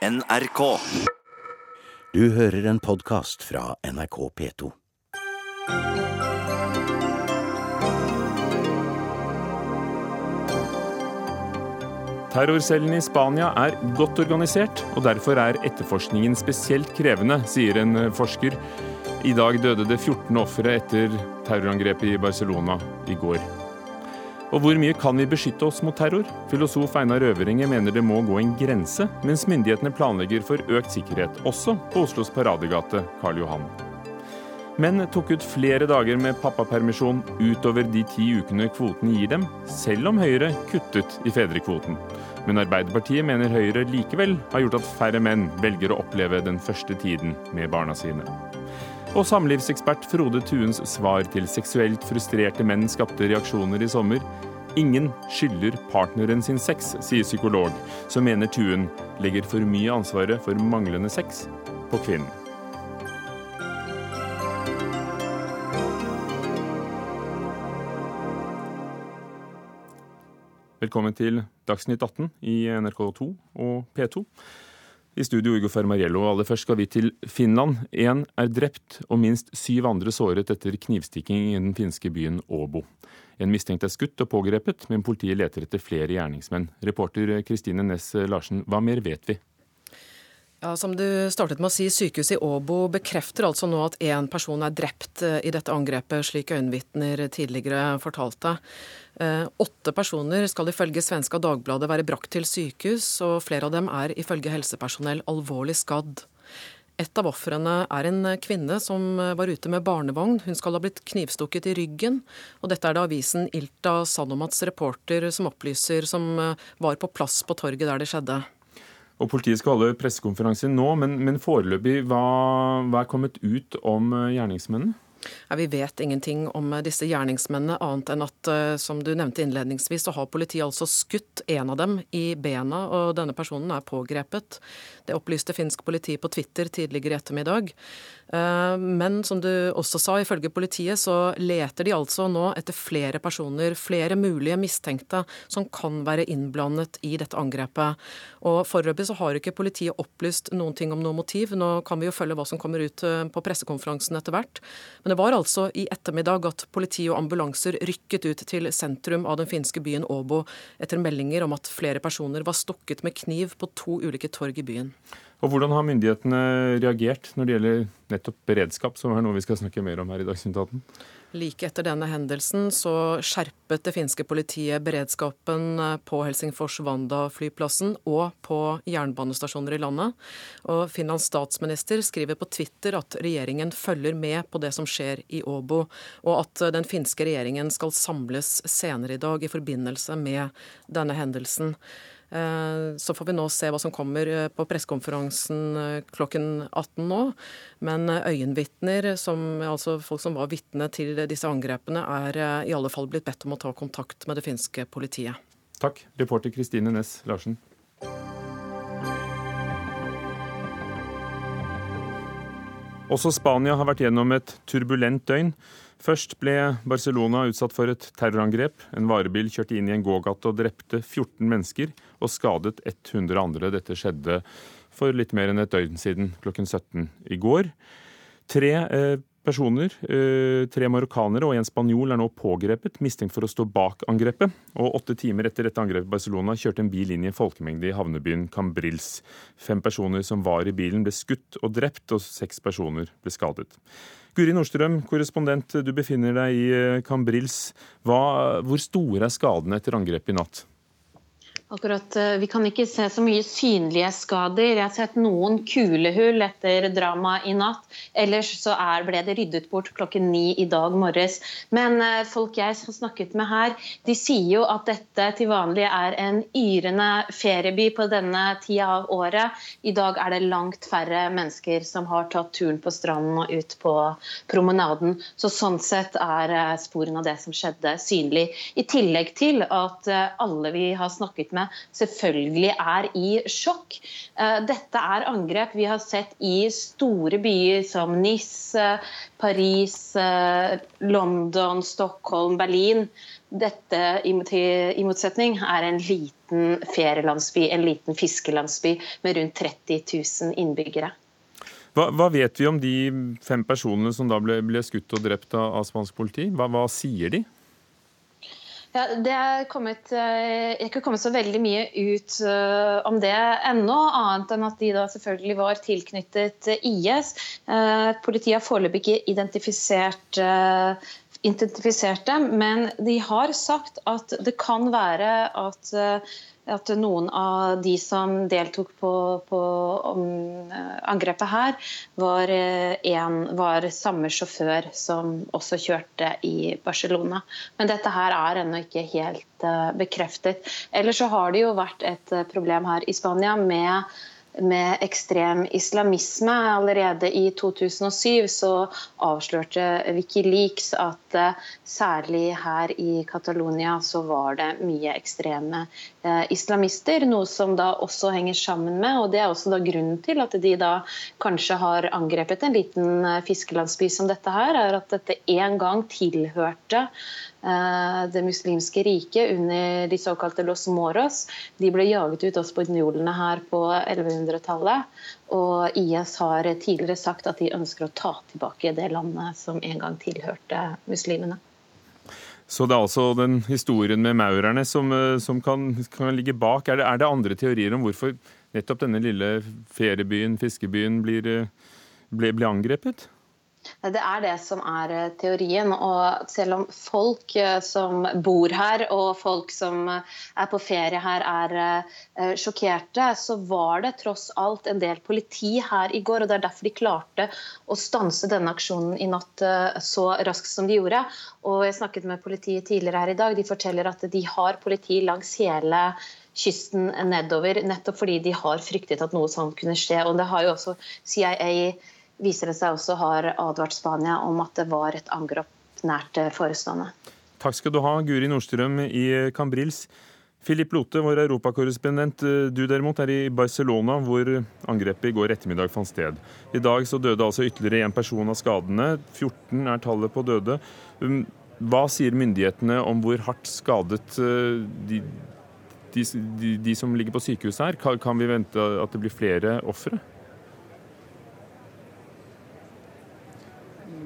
NRK. Du hører en podkast fra NRK P2. Terrorcellen i Spania er godt organisert, og derfor er etterforskningen spesielt krevende, sier en eh, forsker. I dag døde det 14 ofre etter terrorangrepet i Barcelona i går. Og hvor mye kan vi beskytte oss mot terror? Filosof Einar Røveringe mener det må gå en grense, mens myndighetene planlegger for økt sikkerhet, også på Oslos paradegate Karl Johan. Menn tok ut flere dager med pappapermisjon utover de ti ukene kvoten gir dem, selv om Høyre kuttet i fedrekvoten. Men Arbeiderpartiet mener Høyre likevel har gjort at færre menn velger å oppleve den første tiden med barna sine. Og samlivsekspert Frode Tuens svar til seksuelt frustrerte menn skapte reaksjoner i sommer. Ingen skylder partneren sin sex, sier psykolog, som mener Tuen legger for mye ansvaret for manglende sex på kvinnen. Velkommen til Dagsnytt 18 i NRK2 og P2. I studio Ugo Fermariello. Aller først skal vi til Finland. Én er drept og minst syv andre såret etter knivstikking i den finske byen Åbo. En mistenkt er skutt og pågrepet, men politiet leter etter flere gjerningsmenn. Reporter Kristine Næss Larsen, hva mer vet vi? Ja, Som du startet med å si, Sykehuset i Åbo bekrefter altså nå at én person er drept eh, i dette angrepet, slik øyenvitner tidligere fortalte. Eh, åtte personer skal ifølge svenska Dagbladet være brakt til sykehus, og flere av dem er ifølge helsepersonell alvorlig skadd. Et av ofrene er en kvinne som var ute med barnevogn. Hun skal ha blitt knivstukket i ryggen. Og dette er det avisen Ilta Sanomats reporter som opplyser, som eh, var på plass på torget der det skjedde. Og Politiet skal holde pressekonferanse nå, men, men foreløpig, hva, hva, er kommet ut om eh, gjerningsmennene? Ja, vi vet ingenting om eh, disse gjerningsmennene, annet enn at eh, som du nevnte innledningsvis, så har politiet altså skutt en av dem i bena, og denne personen er pågrepet. Det opplyste finsk politi på Twitter tidligere i ettermiddag. Eh, men som du også sa, ifølge politiet så leter de altså nå etter flere personer, flere mulige mistenkte som kan være innblandet i dette angrepet. Og Foreløpig så har ikke politiet opplyst noen ting om noe motiv. Nå kan vi jo følge hva som kommer ut på pressekonferansen etter hvert. Men det var altså i ettermiddag at politi og ambulanser rykket ut til sentrum av den finske byen Åbo etter meldinger om at flere personer var stukket med kniv på to ulike torg i byen. Og Hvordan har myndighetene reagert når det gjelder nettopp beredskap, som er noe vi skal snakke mer om her i Dagsnytt 18? Like etter denne hendelsen så skjerpet det finske politiet beredskapen på Helsingfors-Wanda-flyplassen og på jernbanestasjoner i landet. Og Finlands statsminister skriver på Twitter at regjeringen følger med på det som skjer i Åbo, og at den finske regjeringen skal samles senere i dag i forbindelse med denne hendelsen. Eh, så får vi nå se hva som kommer eh, på pressekonferansen eh, klokken 18 nå. Men øyenvitner, altså folk som var vitne til disse angrepene, er i alle fall blitt bedt om å ta kontakt med det finske politiet. Takk, reporter Kristine Næss Larsen. Også Spania har vært gjennom et turbulent døgn. Først ble Barcelona utsatt for et terrorangrep. En varebil kjørte inn i en gågate og drepte 14 mennesker og skadet 100 andre. Dette skjedde for litt mer enn et døgn siden, klokken 17 i går. Tre eh, personer, eh, tre marokkanere og en spanjol, er nå pågrepet, mistenkt for å stå bak angrepet. Og Åtte timer etter dette angrepet i Barcelona kjørte en bil inn i en folkemengde i havnebyen Cambrils. Fem personer som var i bilen, ble skutt og drept, og seks personer ble skadet. Guri Nordstrøm, korrespondent, du befinner deg i eh, Cambrils. Hva, hvor store er skadene etter angrepet i natt? Akkurat, eh, Vi kan ikke se så mye synlige skader. Jeg har sett noen kulehull etter dramaet i natt. Ellers så er, ble det ryddet bort klokken ni i dag morges. Men eh, folk jeg har snakket med her, de sier jo at dette til vanlig er en yrende ferieby på denne tida av året. I dag er det langt færre mennesker som har tatt turen på stranden og ut på promenaden. Så sånn sett er eh, sporene av det som skjedde, synlig. I tillegg til at alle vi har snakket med samfunnet selvfølgelig er i sjokk. Dette er angrep vi har sett i store byer som Nis, Paris, London, Stockholm, Berlin. Dette i motsetning er en liten ferielandsby, en liten fiskelandsby med rundt 30 000 innbyggere. Hva, hva, vet vi om de fem personene som da ble, ble skutt og drept av, av spansk politi? Hva, hva sier de? Ja, det er kommet, eh, ikke kommet så veldig mye ut uh, om det ennå, annet enn at de da selvfølgelig var tilknyttet IS. Uh, politiet har foreløpig ikke identifisert identifisert dem, men de har sagt at det kan være at at noen av de som deltok på, på angrepet her, var, eh, en, var, samme sjåfør som også kjørte i Barcelona. Men dette her er ennå ikke helt bekreftet. Ellers så har det jo vært et eh, problem her i Spania med med ekstrem islamisme. Allerede i 2007 så avslørte Wikileaks at uh, særlig her i Catalonia så var det mye ekstreme uh, islamister. Noe som da også henger sammen med, og det er også da grunnen til at de da kanskje har angrepet en liten uh, fiskelandsby som dette her, er at dette en gang tilhørte Eh, det muslimske riket under de såkalte Los Moros. De ble jaget ut av spanjolene her på 1100-tallet. Og IS har tidligere sagt at de ønsker å ta tilbake det landet som en gang tilhørte muslimene. Så det er altså den historien med maurerne som, eh, som kan, kan, ligge bak. Er det, er det, andre teorier om hvorfor nettopp denne lille feriebyen, fiskebyen, blir, eh, ble, ble angrepet? Det er det som er eh, teorien. Og selv om folk eh, som bor her og folk som eh, er på ferie her er sjokkerte, så var det tross alt en del politi her i går. og Det er derfor de klarte å stanse denne aksjonen i natt så raskt som de gjorde. Og Jeg snakket med politiet tidligere her i dag. De forteller at de har politi langs hele kysten nedover, nettopp fordi de har fryktet at noe sånt kunne skje. Og det har jo også CIA viser det seg også har advart Spania om at det var et angrep nært forestående. Takk skal du ha, Guri Nordstrøm i Cambrils. Philip Lote, vår europakorrespondent, du derimot er i Barcelona, hvor angrepet i går ettermiddag fant sted. I dag så døde altså ytterligere én person av skadene. 14 er tallet på døde. Um, hva sier myndighetene om hvor hardt skadet uh, de, de, de, de som ligger på sykehuset er? Kan vi vente at det blir flere ofre?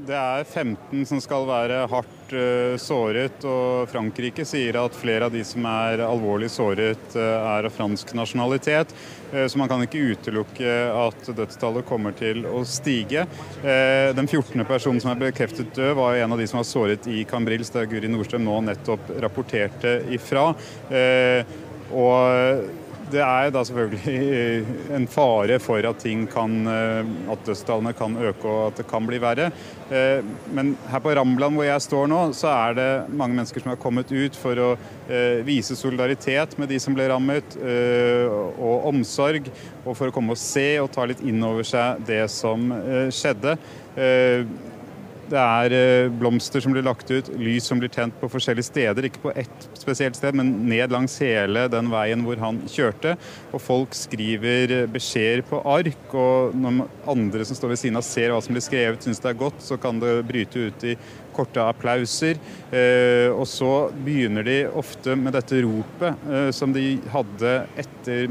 Det er 15 som skal være hardt uh, såret, og Frankrike sier at flere av de som er alvorlig såret, uh, er av fransk nasjonalitet. Uh, så man kan ikke utelukke at dødstallet kommer til å stige. Den 14. personen som er bekreftet død, var en av de som var såret i Cambrils, der Guri Nordstrøm nå nettopp rapporterte ifra. Og det er da selvfølgelig en fare for at kan, eh, at dødstallene kan øke og at det kan bli verre. Eh, men her på Rambland hvor jeg står nå, så er det mange mennesker som har kommet ut for å eh, vise solidaritet med de som ble rammet, og omsorg. Og for å komme og se og ta litt inn over seg det som skjedde. Det er eh, blomster som blir lagt ut, lys som blir tent på forskjellige steder. Ikke på ett spesielt sted, men ned langs hele den veien hvor han kjørte. Og folk skriver beskjeder på ark. Og når andre som står ved siden av ser hva som blir skrevet, syns det er godt, så kan det bryte ut i korte applauser. Eh, og så begynner de ofte med dette ropet eh, som de hadde etter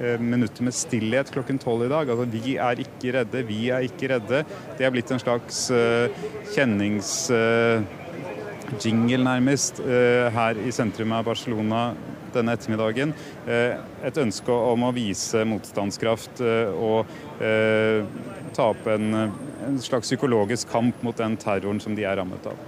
Eh, minutter med stillhet klokken tolv i dag. Altså, vi er ikke redde, vi er ikke redde. Det er blitt en slags uh, kjenningsjingle, uh, nærmest, uh, her i sentrum av Barcelona denne ettermiddagen. et ønske om å vise motstandskraft og ta opp en, en slags psykologisk kamp mot den terroren som de er rammet av.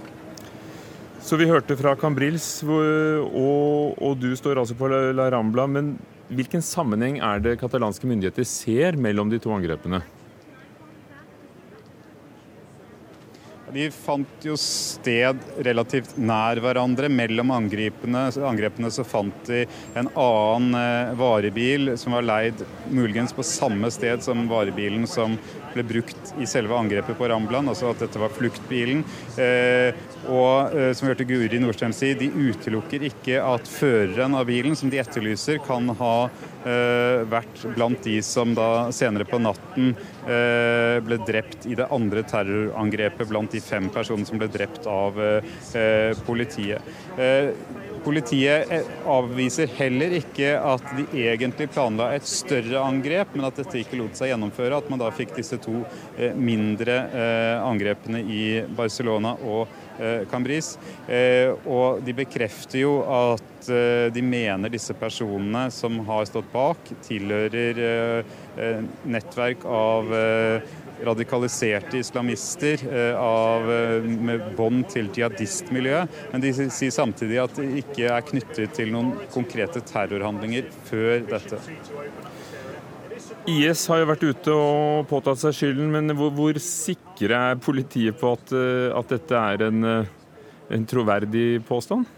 Så vi hørte fra Cambrils, og, og, du står altså på La Rambla. men Hvilken sammenheng er det katalanske myndigheter ser mellom de to angrepene? De fant jo sted relativt nær hverandre. Mellom angrepene, angrepene så fant de en annen eh, varebil som var leid muligens på samme sted som varebilen som ble brukt i selve angrepet på Rambland, altså at dette var fluktbilen. Eh, og eh, som vi hørte Guri Nordstrøm si, de utelukker ikke at føreren av bilen, som de etterlyser, kan ha eh, vært blant de som da senere på natten eh, ble drept i det andre terrorangrepet blant de fem personene som ble drept av eh, politiet. Eh, Politiet eh, avviser heller ikke at de egentlig planla et større angrep, men at dette ikke lot seg gjennomføre. At man da fikk disse to mindre angrepene i Barcelona og Cambris. Og de bekrefter jo at de mener disse personene som har stått bak, tilhører nettverk av radikaliserte islamister eh, av, eh, med bånd til jihadistmiljøet. Men de sier samtidig at de ikke er knyttet til noen konkrete terrorhandlinger før dette. IS har jo vært ute og påtatt seg skylden, men hvor, hvor sikre er politiet på at, eh, at dette er en, en troverdig påstand?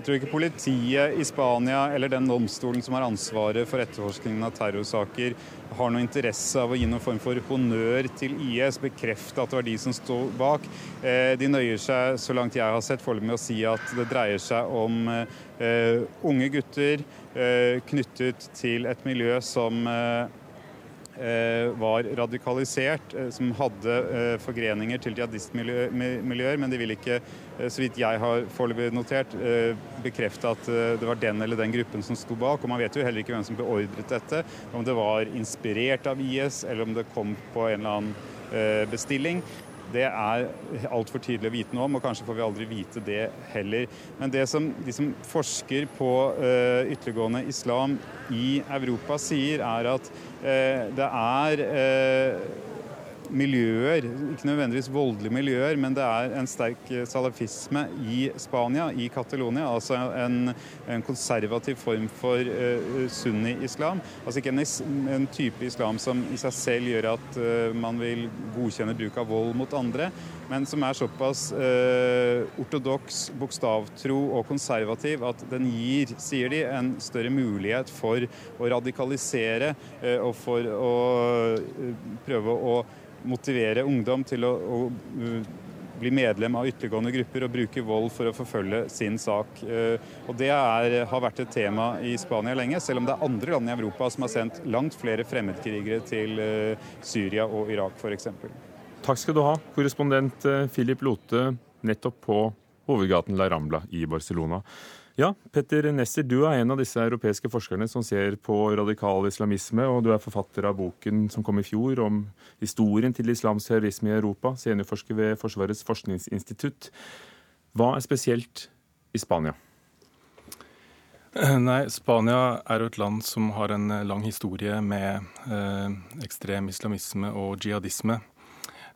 Jeg tror ikke politiet i Spania eller den domstolen som har ansvaret for etterforskningen av terrorsaker, har noe interesse av å gi noen form for honnør til IS, bekrefte at det var de som sto bak. Eh, de nøyer seg, så langt jeg har sett, foreløpig med å si at det dreier seg om eh, unge gutter eh, knyttet til et miljø som Eh, var radikalisert, eh, som hadde eh, forgreninger til jihadistmiljøer, men de vil ikke, så vidt jeg har foreløpig notert, bekrefte at det var den eller den gruppen som sto bak. Og man vet jo heller ikke hvem som beordret dette, om det var inspirert av IS, eller om det kom på en eller annen bestilling. Det er altfor tidlig å vite noe om, og kanskje får vi aldri vite det heller. Men det som de som forsker på uh, ytterliggående islam i Europa sier, er at uh, det er uh, miljøer, ikke nødvendigvis voldelige miljøer, men det er en sterk salafisme i Spania, i Catalonia. Altså en, en konservativ form for uh, sunni-islam. Altså ikke en, en, type islam som i seg selv gjør at uh, man vil godkjenne bruk av vold mot andre, men som er såpass uh, ortodoks, bokstavtro og konservativ at den gir, sier de, en større mulighet for å radikalisere og for å prøve å motivere ungdom til å, å bli medlem av ytterliggående grupper og bruke vold for å forfølge sin sak. Eh, og Det er, har vært et tema i Spania lenge, selv om det er andre land i Europa som har sendt langt flere fremmedkrigere til eh, Syria og Irak f.eks. Takk skal du ha, korrespondent eh, Philip Lote, nettopp på hovedgaten La Rambla i Barcelona. Ja, Petter Nesser, du er en av disse europeiske forskerne som ser på radikal islamisme, og du er forfatter av boken som kom i fjor om historien til islamsk terrorisme i Europa, seniorforsker ved Forsvarets forskningsinstitutt. Hva er spesielt i Spania? Nei, Spania er jo et land som har en lang historie med eh, ekstrem islamisme og jihadisme.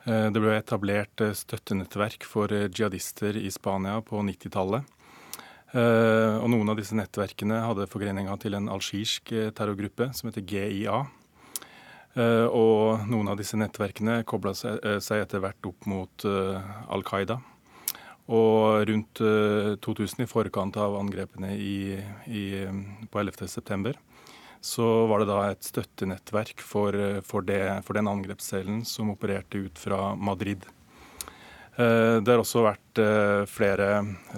Eh, det ble etablert støttenettverk for jihadister i Spania på 90-tallet. Eh, og noen av disse nettverkene hadde forgreninga til en algirsk eh, terrorgruppe som heter GIA. Eh, og noen av disse nettverkene kobla seg etter hvert opp mot Al Qaida. Og rundt 2000, i forkant av angrepene i, i, på 11.9., så var det da et støttenettverk for, for, det, for den angrepscellen som opererte ut fra Madrid. Eh, det har også vært eh, flere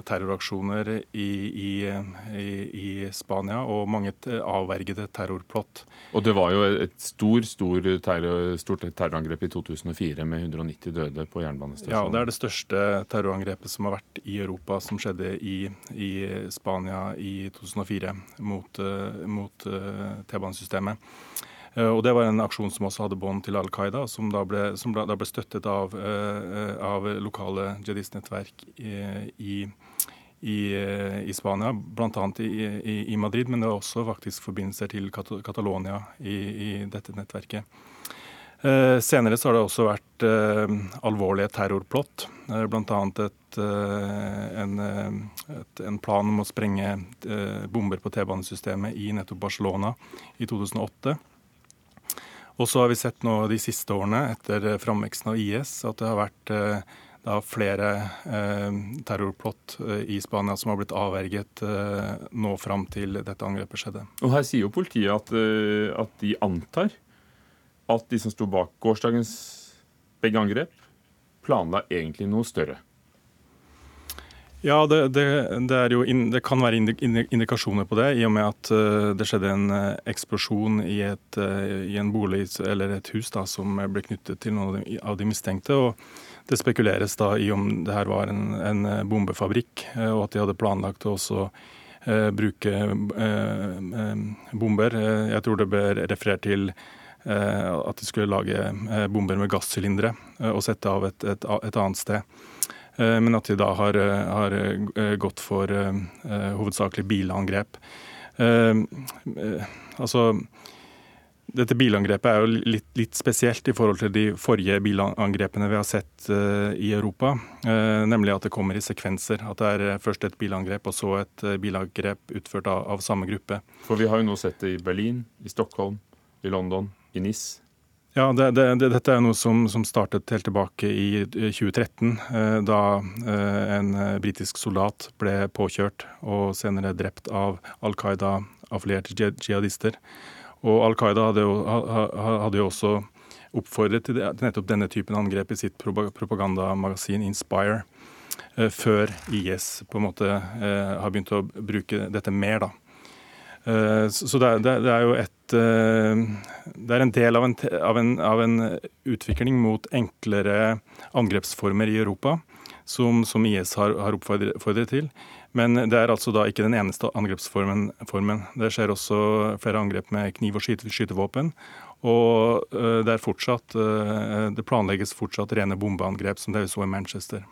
terroraksjoner i, i, i, Spania og mange avvergede terrorplott. Og det var jo et stor, stor terror, stort terrorangrep i 2004 med 190 døde på jernbanestasjonen. Ja, det er det største terrorangrepet som har vært i Europa, som skjedde i, i Spania i 2004 mot, eh, mot T-banesystemet. Eh, og Det var en aksjon som også hadde bånd til Al Qaida, som da ble, som da ble støttet av, eh, av lokale jihadistnettverk i, i, i Spania, bl.a. I, i, i Madrid, men det var også faktisk forbindelser til Catalonia i, i dette nettverket. Eh, senere så har det også vært eh, alvorlige terrorplott, eh, bl.a. Eh, en, en, plan om å sprenge bomber på T-banesystemet i nettopp Barcelona i 2008. Og så har vi sett nå de siste årene, etter framveksten av IS, at det har vært da flere eh, terrorplott i Spania som har blitt avverget eh, nå fram til dette angrepet skjedde. Og Her sier jo politiet at, eh, at de antar at de som sto bak gårsdagens begge angrep, planla egentlig noe større. Ja, det, det, det, jo, det, kan være indikasjoner på det, i og med at uh, det skjedde en uh, eksplosjon i, et, uh, i, en bolig eller et hus da, som ble knyttet til noen av de, mistenkte. og Det spekuleres da i om det her var en, en bombefabrikk, og at de hadde planlagt å også bruke bomber. Jeg tror det ble referert til at de skulle lage bomber med gassylindere og sette av et, et, et annet sted. Eh, men at de da har, eh, har eh, gått for hovedsakelig bilangrep. Altså, dette bilangrepet er jo litt, litt, spesielt i forhold til de forrige bilangrepene vi har sett uh, i Europa. Uh, nemlig at det kommer i sekvenser. At det er først et bilangrep og så et bilangrep utført av, av, samme gruppe. For vi har jo nå sett det i Berlin, i Stockholm, i London, i Nis. Ja, det, det, det, Dette er noe som, som, startet helt tilbake i 2013, eh, da eh, en eh, britisk soldat ble påkjørt og senere drept av Al Qaida-affilierte jihadister. Og Al Qaida hadde, hadde, jo også oppfordret til, nettopp denne typen angrep i sitt propagandamagasin Inspire, før IS på en måte har begynt å bruke dette mer. da. Eh, så det er, jo et eh, Det er en del av en, av, en, av en, utvikling mot enklere angrepsformer i Europa, som, som IS har, har oppfordret til. Men det er altså da ikke den eneste angrepsformen. Formen. Det skjer også flere angrep med kniv og skyte, skytevåpen. Og eh, det, fortsatt, det planlegges fortsatt rene bombeangrep, som det vi så i Manchester.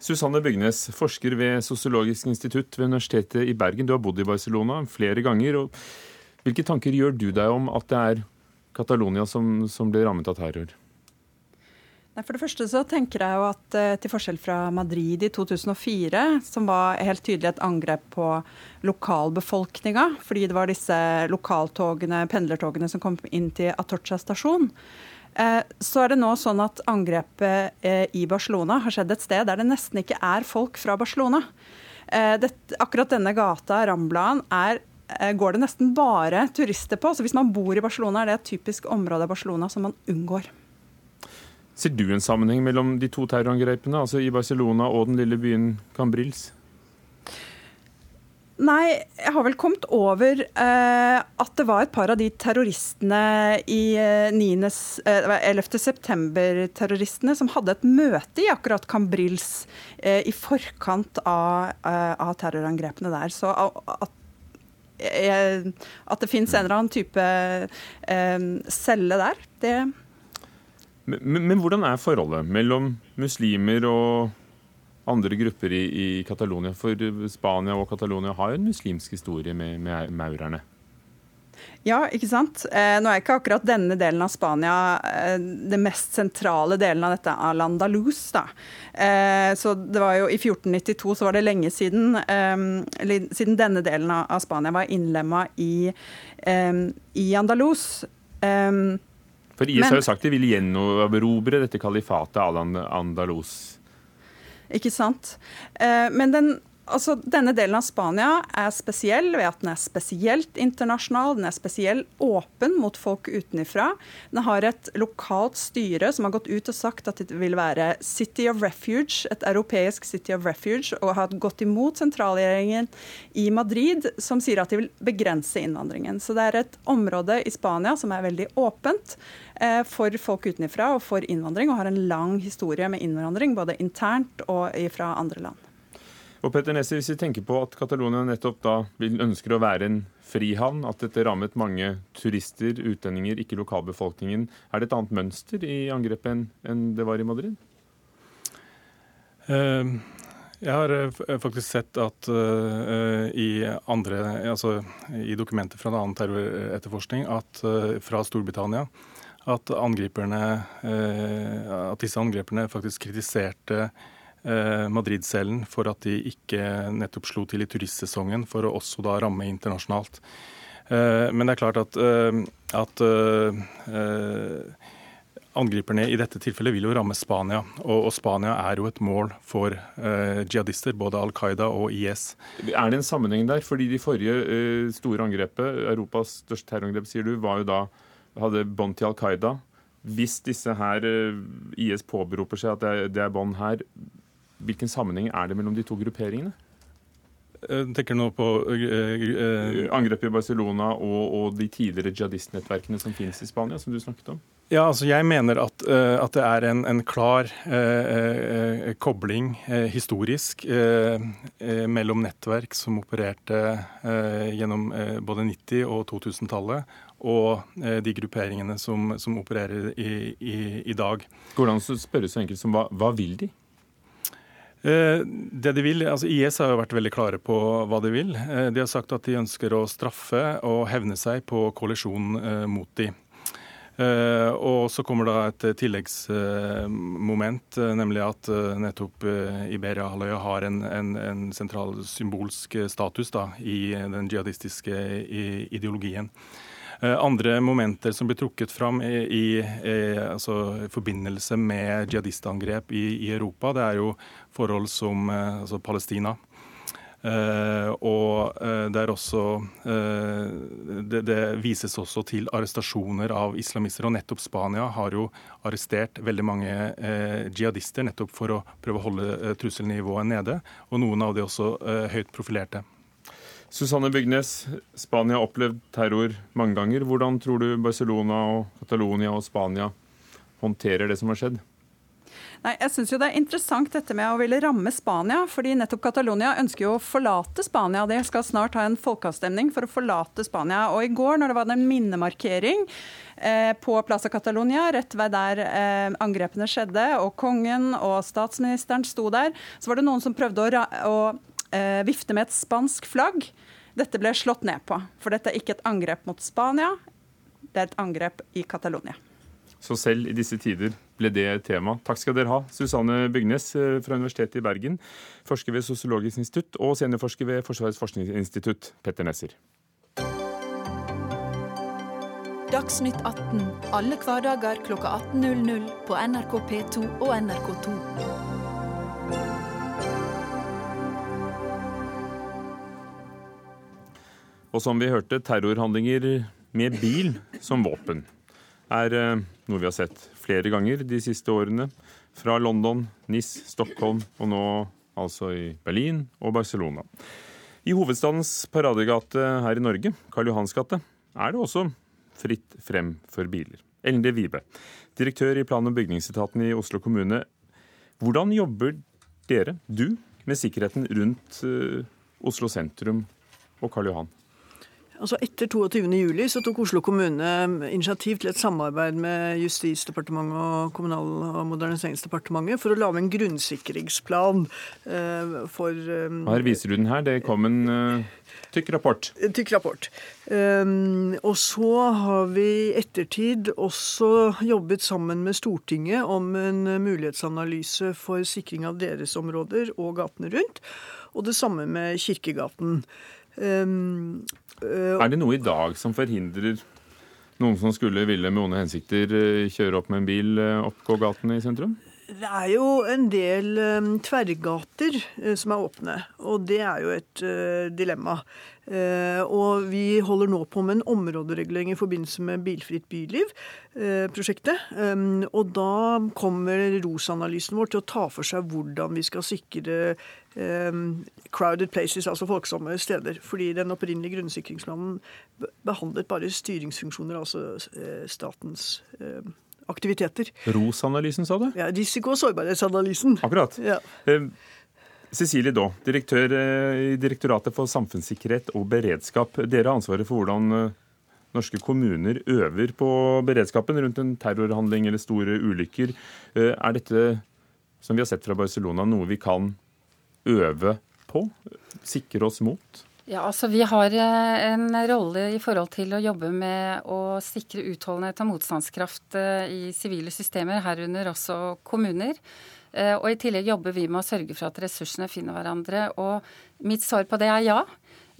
Susanne Bygnes, forsker ved Sosiologisk institutt ved Universitetet i Bergen. Du har bodd i Barcelona flere ganger. og Hvilke tanker gjør du deg om at det er Catalonia som, som blir rammet av terror? For det første så tenker jeg jo at eh, til forskjell fra Madrid i 2004, som var helt tydelig et angrep på lokalbefolkninga, fordi det var disse lokaltogene, pendlertogene som kom inn til Atocha stasjon, så er det nå sånn at angrepet eh, i Barcelona har skjedd et sted der det nesten ikke er folk fra Barcelona. Eh, akkurat denne gata, Ramblaen, er, går det nesten bare turister på. Så hvis man bor i Barcelona, er det et typisk område av Barcelona som man unngår. Ser du en sammenheng mellom de to terrorangrepene, altså i Barcelona og den lille byen Cambrils? Nei, jeg har vel kommet over eh, at det var et par av de terroristene i eh, 11. september-terroristene som hadde et møte i akkurat Cambrils eh, i forkant av, eh, av, terrorangrepene der. Så at, eh, at det finnes en eller annen type eh, celle der, det men, men hvordan er forholdet mellom muslimer og andre grupper i, i Catalonia. For Spania og Catalonia har jo en muslimsk historie med, med maurerne. Ja, ikke sant. Eh, nå er ikke akkurat denne delen av Spania eh, det mest sentrale delen av dette Al-Andalus. da. Eh, så det var jo I 1492 så var det lenge siden, eh, siden denne delen av Spania var innlemma i, eh, i Andalus. Eh, For IS men, har jo sagt de vil gjenerobre dette kalifatet Al-Andalus. Ikke sant. Eh, men den, altså, denne delen av Spania er spesiell ved at den er spesielt internasjonal. Den er spesielt åpen mot folk utenfra. Den har et lokalt styre som har gått ut og sagt at det vil være City of Refuge, et europeisk City of Refuge, og har gått imot sentralregjeringen i Madrid, som sier at de vil begrense innvandringen. Så det er et område i Spania som er veldig åpent. Eh, for folk utenfra og for innvandring, og har en lang historie med innvandring både internt og fra andre land. Og Petter Nesse, Hvis vi tenker på at Catalonia nettopp da ønsker å være en frihavn, at dette rammet mange turister, utlendinger, ikke lokalbefolkningen, er det et annet mønster i angrepet enn det var i Madrid? Uh, jeg har faktisk sett at uh, i andre, altså i dokumenter fra en annen terroretterforskning at uh, fra Storbritannia at, uh, at disse angriperne faktisk kritiserte eh, Madrid-cellen for at de ikke nettopp slo til i turistsesongen, for å også da ramme internasjonalt. Men det er klart at, at Angriperne i dette tilfellet vil jo ramme Spania, og, Spania er jo et mål for uh, jihadister, både Al Qaida og IS. Er det en sammenheng der? Fordi de forrige store angrepet, Europas største terrorangrep, sier du, var jo da hadde bånd til Al Qaida. Hvis disse her IS påberoper seg at det er, det er bånd her, hvilken sammenheng er det mellom de to grupperingene? tenker nå på Angrepet i Barcelona og, og de tidligere jihadistnettverkene som finnes i Spania, som du snakket om? Ja, altså Jeg mener at, uh, at det er en, en klar uh, uh, kobling historisk mellom nettverk som opererte gjennom både 90- og 2000-tallet, og de grupperingene som, som opererer i, i, i, dag. Går det an å spørre så enkelt som hva, hva vil de? Det de vil, altså IS har jo vært veldig klare på hva de vil. De har sagt at de ønsker å straffe og hevne seg på koalisjonen mot de. Eh, og så kommer da et tilleggsmoment, eh, nemlig at eh, nettopp Iberia-halvøya har en, en, en, sentral symbolsk status da, i den jihadistiske ideologien. Andre momenter som blir trukket fram i, i, altså, i forbindelse med jihadistangrep i, i, Europa, det er jo forhold som altså Palestina. Uh, og det er også uh, det, det, vises også til arrestasjoner av islamister. Og nettopp Spania har jo arrestert veldig mange jihadister nettopp for å prøve å holde trusselnivået nede. Og noen av de også høyt profilerte. Susanne Bygnes, Spania har opplevd terror mange ganger. Hvordan tror du Barcelona og Catalonia og Spania håndterer det som har skjedd? Nei, jeg synes jo Det er interessant dette med å ville ramme Spania. fordi nettopp Catalonia ønsker jo å forlate Spania. De skal snart ha en folkeavstemning for å forlate Spania. Og I går, når det var en minnemarkering eh, på Plaza Catalonia, rett ved der eh, angrepene skjedde, og kongen og statsministeren sto der, så var det noen som prøvde å, å eh, vifte med et spansk flagg. Dette ble slått ned på. For dette er ikke et angrep mot Spania, det er et angrep i Catalonia. Så selv i disse tider ble det tema. Takk skal dere ha, Susanne Bygnes eh, fra Universitetet i Bergen, forsker ved Sosiologisk institutt, og seniorforsker ved Forsvarets forskningsinstitutt, Petter Nesser. Dagsnytt 18 alle hverdager klokka 18.00 på NRK P2 og NRK2. Og som vi hørte, terrorhandlinger med bil som våpen er eh, noe vi har sett flere ganger de siste årene. Fra London, Nis, Stockholm og nå altså i Berlin og Barcelona. I hovedstadens paradegate her i Norge, Karl Johans gate, er det også fritt frem for biler. Ellen D. Vibe, direktør i plan- og bygningsetaten i Oslo kommune. Hvordan jobber dere, du, med sikkerheten rundt uh, Oslo sentrum og Karl Johan? Altså Etter 22.07 så tok Oslo kommune initiativ til et samarbeid med Justisdepartementet og Kommunal- og moderniseringsdepartementet for å lage en grunnsikringsplan uh, for um, Her viser du den her. Det kom en uh, tykk rapport. Tykk rapport. Um, og så har vi i ettertid også jobbet sammen med Stortinget om en mulighetsanalyse for sikring av deres områder og gatene rundt. Og det samme med Kirkegaten. Um, er det noe i dag som forhindrer noen som skulle ville med onde hensikter eh, kjøre opp med en bil eh, opp på gatene i sentrum? Det er jo en del um, tverrgater uh, som er åpne, og det er jo et uh, dilemma. Uh, og vi holder nå på med en områderegulering i forbindelse med Bilfritt byliv-prosjektet. Um, og da kommer ROS-analysen vår til å ta for seg hvordan vi skal sikre crowded places, altså folksomme steder. Fordi den opprinnelige grunnsikringsplanen behandlet bare styringsfunksjoner, altså statens aktiviteter. ROS-analysen, sa du? Ja, Risiko- og sårbarhetsanalysen. Akkurat. Ja. Eh, Cecilie Daa, direktør eh, i Direktoratet for samfunnssikkerhet og beredskap. Dere har ansvaret for hvordan eh, norske kommuner øver på beredskapen rundt en terrorhandling eller store ulykker. Eh, er dette, som vi har sett fra Barcelona, noe vi kan øve på? Sikre oss mot? Ja, altså Vi har eh, en rolle i forhold til å jobbe med å sikre utholdenhet og motstandskraft eh, i sivile systemer, herunder også kommuner. Eh, og I tillegg jobber vi med å sørge for at ressursene finner hverandre. Og Mitt svar på det er ja.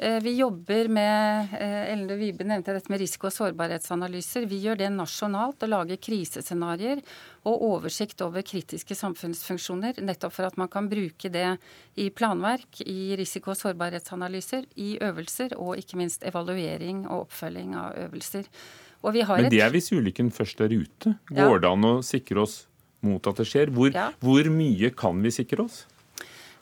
Eh, vi jobber med eh, Ellen Vibe nevnte dette med risiko- og sårbarhetsanalyser. Vi gjør det nasjonalt og lager krisescenarioer og oversikt over kritiske samfunnsfunksjoner. Nettopp for at man kan bruke det i planverk, i risiko- og sårbarhetsanalyser, i øvelser og ikke minst evaluering og oppfølging av øvelser. Men det er hvis ulykken først er ute. Går ja. det an å sikre oss mot at det skjer? Hvor, ja. hvor mye kan vi sikre oss?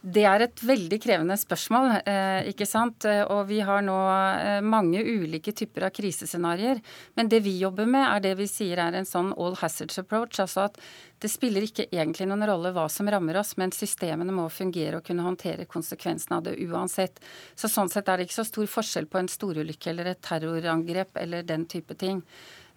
Det er et veldig krevende spørsmål. Eh, ikke sant? Og vi har nå eh, mange ulike typer av krisescenarioer. Men det vi jobber med, er det vi sier er en sånn all hazards approach. Altså at det spiller ikke egentlig noen rolle hva som rammer oss, men systemene må fungere og kunne håndtere konsekvensene av det uansett. Så sånn sett er det ikke så stor forskjell på en storulykke eller et terrorangrep eller den type ting.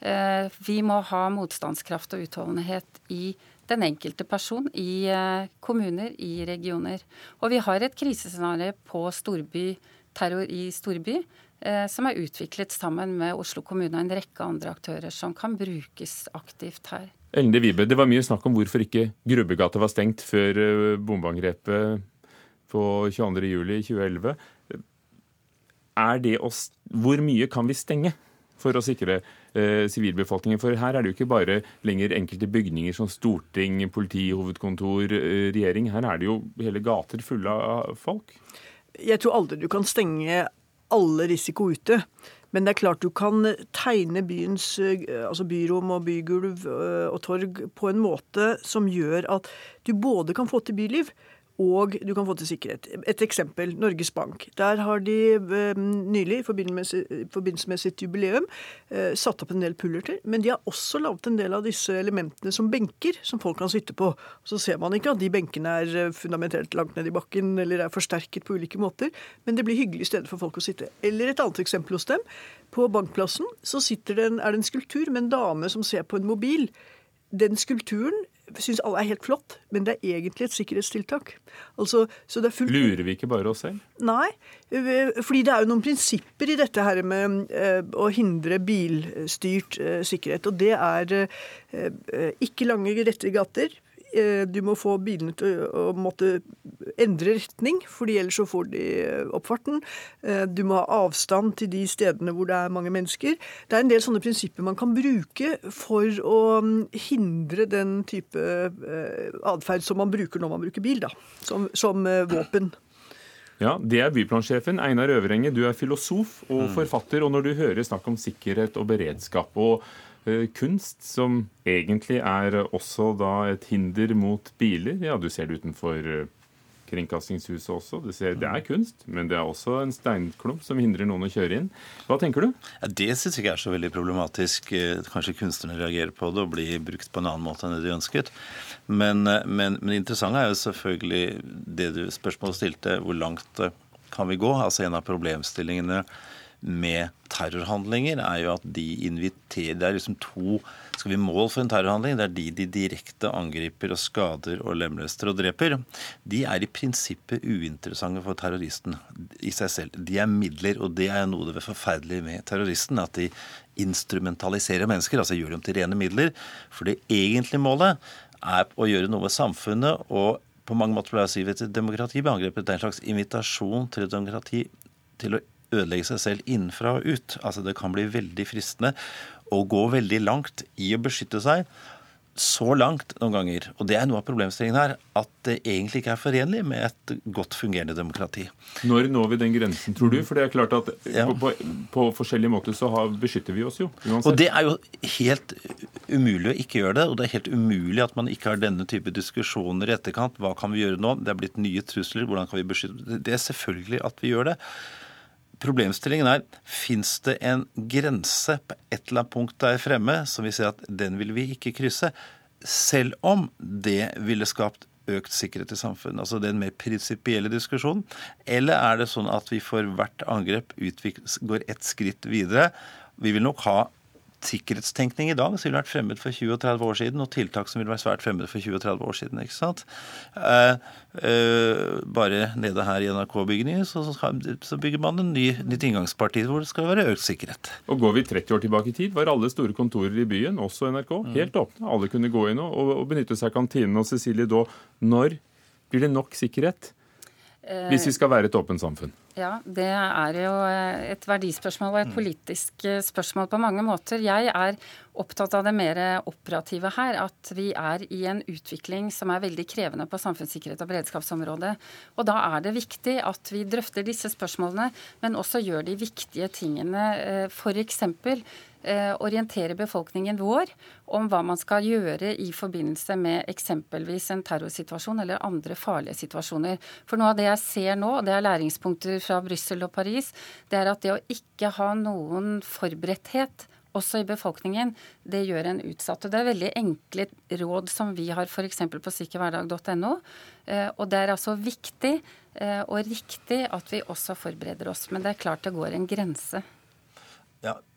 Eh, vi må ha motstandskraft og utholdenhet i den enkelte person i eh, kommuner, i regioner. Og vi har et krisescenario på storby, terror i storby, eh, som er utviklet sammen med Oslo kommune og en rekke andre aktører som kan brukes aktivt her. Ellen Vibe, det var mye snakk om hvorfor ikke Grubbegata var stengt før eh, bombeangrepet på 22.07.2011. Er det Hvor mye kan vi stenge for å sikre sivilbefolkningen. For her er det jo ikke bare lenger enkelte bygninger som storting, politi, hovedkontor, eh, regjering. Her er det jo hele gater fulle av folk. Jeg tror aldri du kan stenge alle risiko ute. Men det er klart du kan tegne byens eh, altså byrom og bygulv og torg på en måte som gjør at du både kan få til byliv, og du kan få til sikkerhet. Et eksempel Norges Bank. Der har de eh, nylig, i forbindelse med sitt jubileum, eh, satt opp en del pullerter. Men de har også laget en del av disse elementene som benker, som folk kan sitte på. Så ser man ikke at de benkene er eh, fundamentert langt ned i bakken eller er forsterket på ulike måter, men det blir hyggelig sted for folk å sitte. Eller et annet eksempel hos dem. På Bankplassen så det en, er det en skulptur med en dame som ser på en mobil. Den skulpturen syns alle er helt flott, men det er egentlig et sikkerhetstiltak. Altså, fullt... Lurer vi ikke bare oss selv? Nei, fordi det er jo noen prinsipper i dette her med uh, å hindre bilstyrt uh, sikkerhet. Og det er ikke lange, rette gater. Eh, du må få bilene til å måtte endre retning, fordi ellers så får de eh, oppfarten. Eh, du må ha avstand til de stedene hvor det er mange mennesker. Det er en del sånne prinsipper man kan bruke for å mm, hindre den type atferd som man bruker når man bruker bil, da, som, som våpen. Ja, Det er byplansjefen. Einar Øverenge, du er filosof og mm. forfatter. og Når du hører snakk om sikkerhet og beredskap og kunst, som egentlig er også da et hinder mot biler. Ja, du ser det utenfor eh, Kringkastingshuset også. Det, ser, det, er kunst, men det er også en steinklump som hindrer noen å kjøre inn. Hva tenker du? Ja, det syns jeg ikke er så veldig problematisk. Eh, kanskje kunstnerne reagerer på det og blir brukt på en annen måte enn det de ønsket. Men, men, men det interessante er jo selvfølgelig det du spørsmålet stilte, hvor langt kan vi gå? Altså En av problemstillingene med terrorhandlinger, er jo at de inviterer Det er liksom to skal vi mål for en terrorhandling. Det er de de direkte angriper og skader og lemlester og dreper. De er i prinsippet uinteressante for terroristen i seg selv. De er midler, og det er noe det er forferdelige med terroristen. At de instrumentaliserer mennesker, altså gjør dem til rene midler. For det egentlige målet er å gjøre noe med samfunnet og på mange måter pleier jeg si et demokrati beangrepet. Det er en slags invitasjon til demokrati til å ødelegge seg selv innenfra og ut. Altså Det kan bli veldig fristende å gå veldig langt i å beskytte seg. Så langt noen ganger, og det er noe av problemstillingen her, at det egentlig ikke er forenlig med et godt fungerende demokrati. Når når vi den grensen, tror du? For det er klart at ja. på, på, på, forskjellige måter så har, beskytter vi oss jo. Uansett. Og det er jo helt umulig å ikke gjøre det. Og det er helt umulig at man ikke har denne type diskusjoner i etterkant. Hva kan vi gjøre nå? Det er blitt nye trusler. Hvordan kan vi beskytte Det er selvfølgelig at vi gjør det. Problemstillingen er fins det en grense på et eller annet punkt der fremme som vi ser at den vil vi ikke krysse, selv om det ville skapt økt sikkerhet i samfunnet? Altså den mer prinsipielle diskusjonen? Eller er det sånn at vi for hvert angrep går ett skritt videre? Vi vil nok ha sikkerhetstenkning i dag som ville vært fremmed for 20 og 30 år siden, og tiltak som ville vært svært fremmed for 20 og 30 år siden. ikke sant? Eh, eh, bare nede her i NRK-bygningen så, så, bygger man en ny, nytt inngangsparti hvor det skal være økt sikkerhet. Og Går vi 30 år tilbake i tid, var alle store kontorer i byen, også NRK, mm. helt åpne. Alle kunne gå inn og, og benytte seg av kantinen. Og Cecilie da, når blir det nok sikkerhet hvis vi skal være et åpent samfunn? Ja, det er jo eh, et verdispørsmål og et mm. politisk eh, spørsmål på mange måter. Jeg er opptatt av det mer operative her. At vi er i en utvikling som er veldig krevende på samfunnssikkerhet og beredskapsområdet. Og da er det viktig at vi drøfter disse spørsmålene, men også gjør de viktige tingene. Eh, F.eks. Eh, orientere befolkningen vår om hva man skal gjøre i forbindelse med eksempelvis en terrorsituasjon eller andre farlige situasjoner. For noe av det jeg ser nå, og det er læringspunkter fra Brussel og Paris, det er at det å ikke ha noen forberedthet også i befolkningen, det gjør en utsatt. Og Det er veldig enkle råd som vi har f.eks. på sikkerhverdag.no. Eh, og det er altså viktig eh, og riktig at vi også forbereder oss. Men det er klart det går en grense.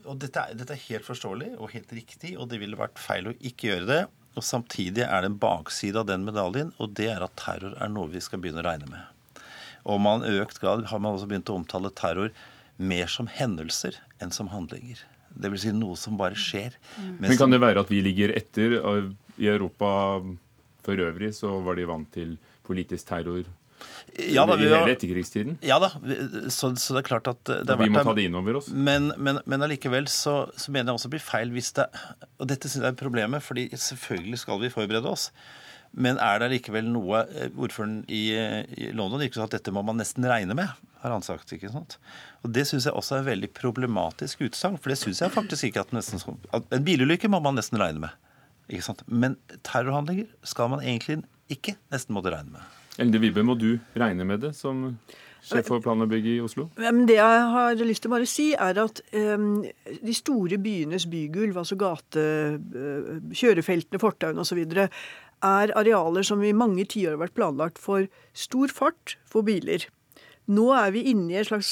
Og dette er, dette er, helt forståelig og helt riktig, og det ville vært feil å ikke gjøre det. Og Samtidig er det en bakside av den medaljen, og det er at terror er noe vi skal begynne å regne med. Og man økt grad har man også begynt å omtale terror mer som hendelser enn som handlinger. Det vil si noe som bare skjer. Mm. Men kan det være at vi ligger etter? I Europa for øvrig så var de vant til politisk terror ja, da, I hele etterkrigstiden? Ja da. Så, så, det er klart at det Vi må ta det inn over oss. Men, men, men allikevel så, så, mener jeg også det blir feil hvis det Og dette synes jeg er problemet, fordi selvfølgelig skal vi forberede oss. Men er det likevel noe eh, Ordføreren i, i London gikk sånn at dette må man nesten regne med, har han sagt. ikke sant? Og Det syns jeg også er veldig problematisk utsagn. For det syns jeg faktisk ikke at, nesten, at En bilulykke må man nesten regne med. ikke sant? Men terrorhandlinger skal man egentlig ikke nesten måtte regne med. Elde Vibe, må du regne med det som sjef for plan og bygg i Oslo? Det jeg har lyst til å bare si, er at um, de store byenes bygulv, altså gate, uh, kjørefeltene, fortauene osv., er arealer som i mange tiår har vært planlagt for stor fart for biler. Nå er vi inne i et slags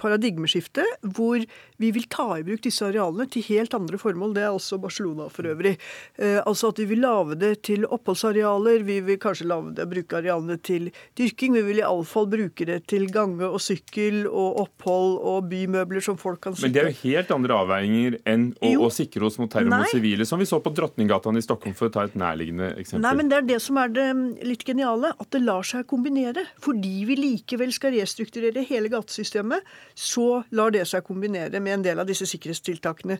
paradigmeskifte hvor vi vil ta i bruk disse arealene til helt andre formål. Det er også Barcelona for øvrig. Eh, altså at vi vil lage det til oppholdsarealer, vi vil kanskje lave det, bruke arealene til dyrking. Vi vil iallfall bruke det til gange og sykkel og opphold og bymøbler som folk kan sykle. Men det er jo helt andre avveininger enn å, å sikre oss mot terror mot sivile, som vi så på Drottninggatan i Stockholm, for å ta et nærliggende eksempel. Nei, men det er det som er det litt geniale, at det lar seg kombinere. Fordi vi like likevel skal restrukturere hele gatesystemet, så lar det seg kombinere med en del av disse sikkerhetstiltakene.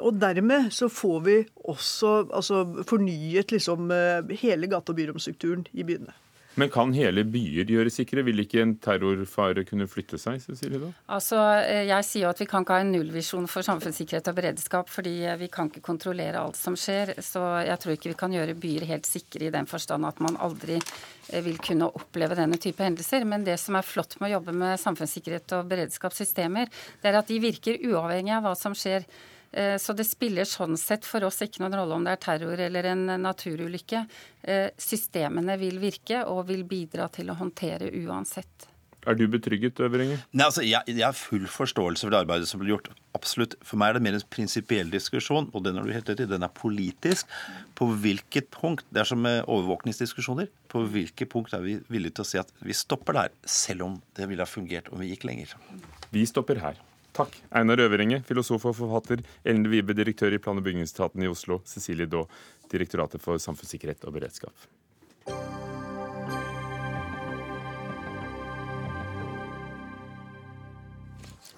Og dermed så får vi også altså, fornyet liksom eh, hele gate- og byromstrukturen i byene. Men kan hele byer gjøre sikre? Vil ikke en terrorfare kunne flytte seg? Cecilie da? Altså, eh, Jeg sier jo at vi kan ikke ha en nullvisjon for samfunnssikkerhet og beredskap, fordi eh, vi kan ikke kontrollere alt som skjer. Så jeg tror ikke vi kan gjøre byer helt sikre i den forstand at man aldri eh, vil kunne oppleve denne type hendelser. Men det som er flott med å jobbe med samfunnssikkerhet og beredskapssystemer, det er at de virker uavhengig av hva som skjer så det spiller sånn sett for oss ikke noen rolle om det er terror eller en naturulykke. Eh, systemene vil virke og vil bidra til å håndtere uansett. Er du betrygget, Øvringer? Nei, altså, jeg, jeg, har full forståelse for det arbeidet som blir gjort. Absolutt. For meg er det mer en prinsipiell diskusjon, og den er du helt rett i, den er politisk. På hvilket punkt, Det er som med overvåkningsdiskusjoner. På hvilket punkt er vi villige til å si at vi stopper der, selv om det ville ha fungert om vi gikk lenger? Vi stopper her. Takk. Einar Øveringe, filosof og forfatter. Ellen Vibe, direktør i plan- og bygningsetaten i Oslo. Cecilie Daa, Direktoratet for samfunnssikkerhet og beredskap.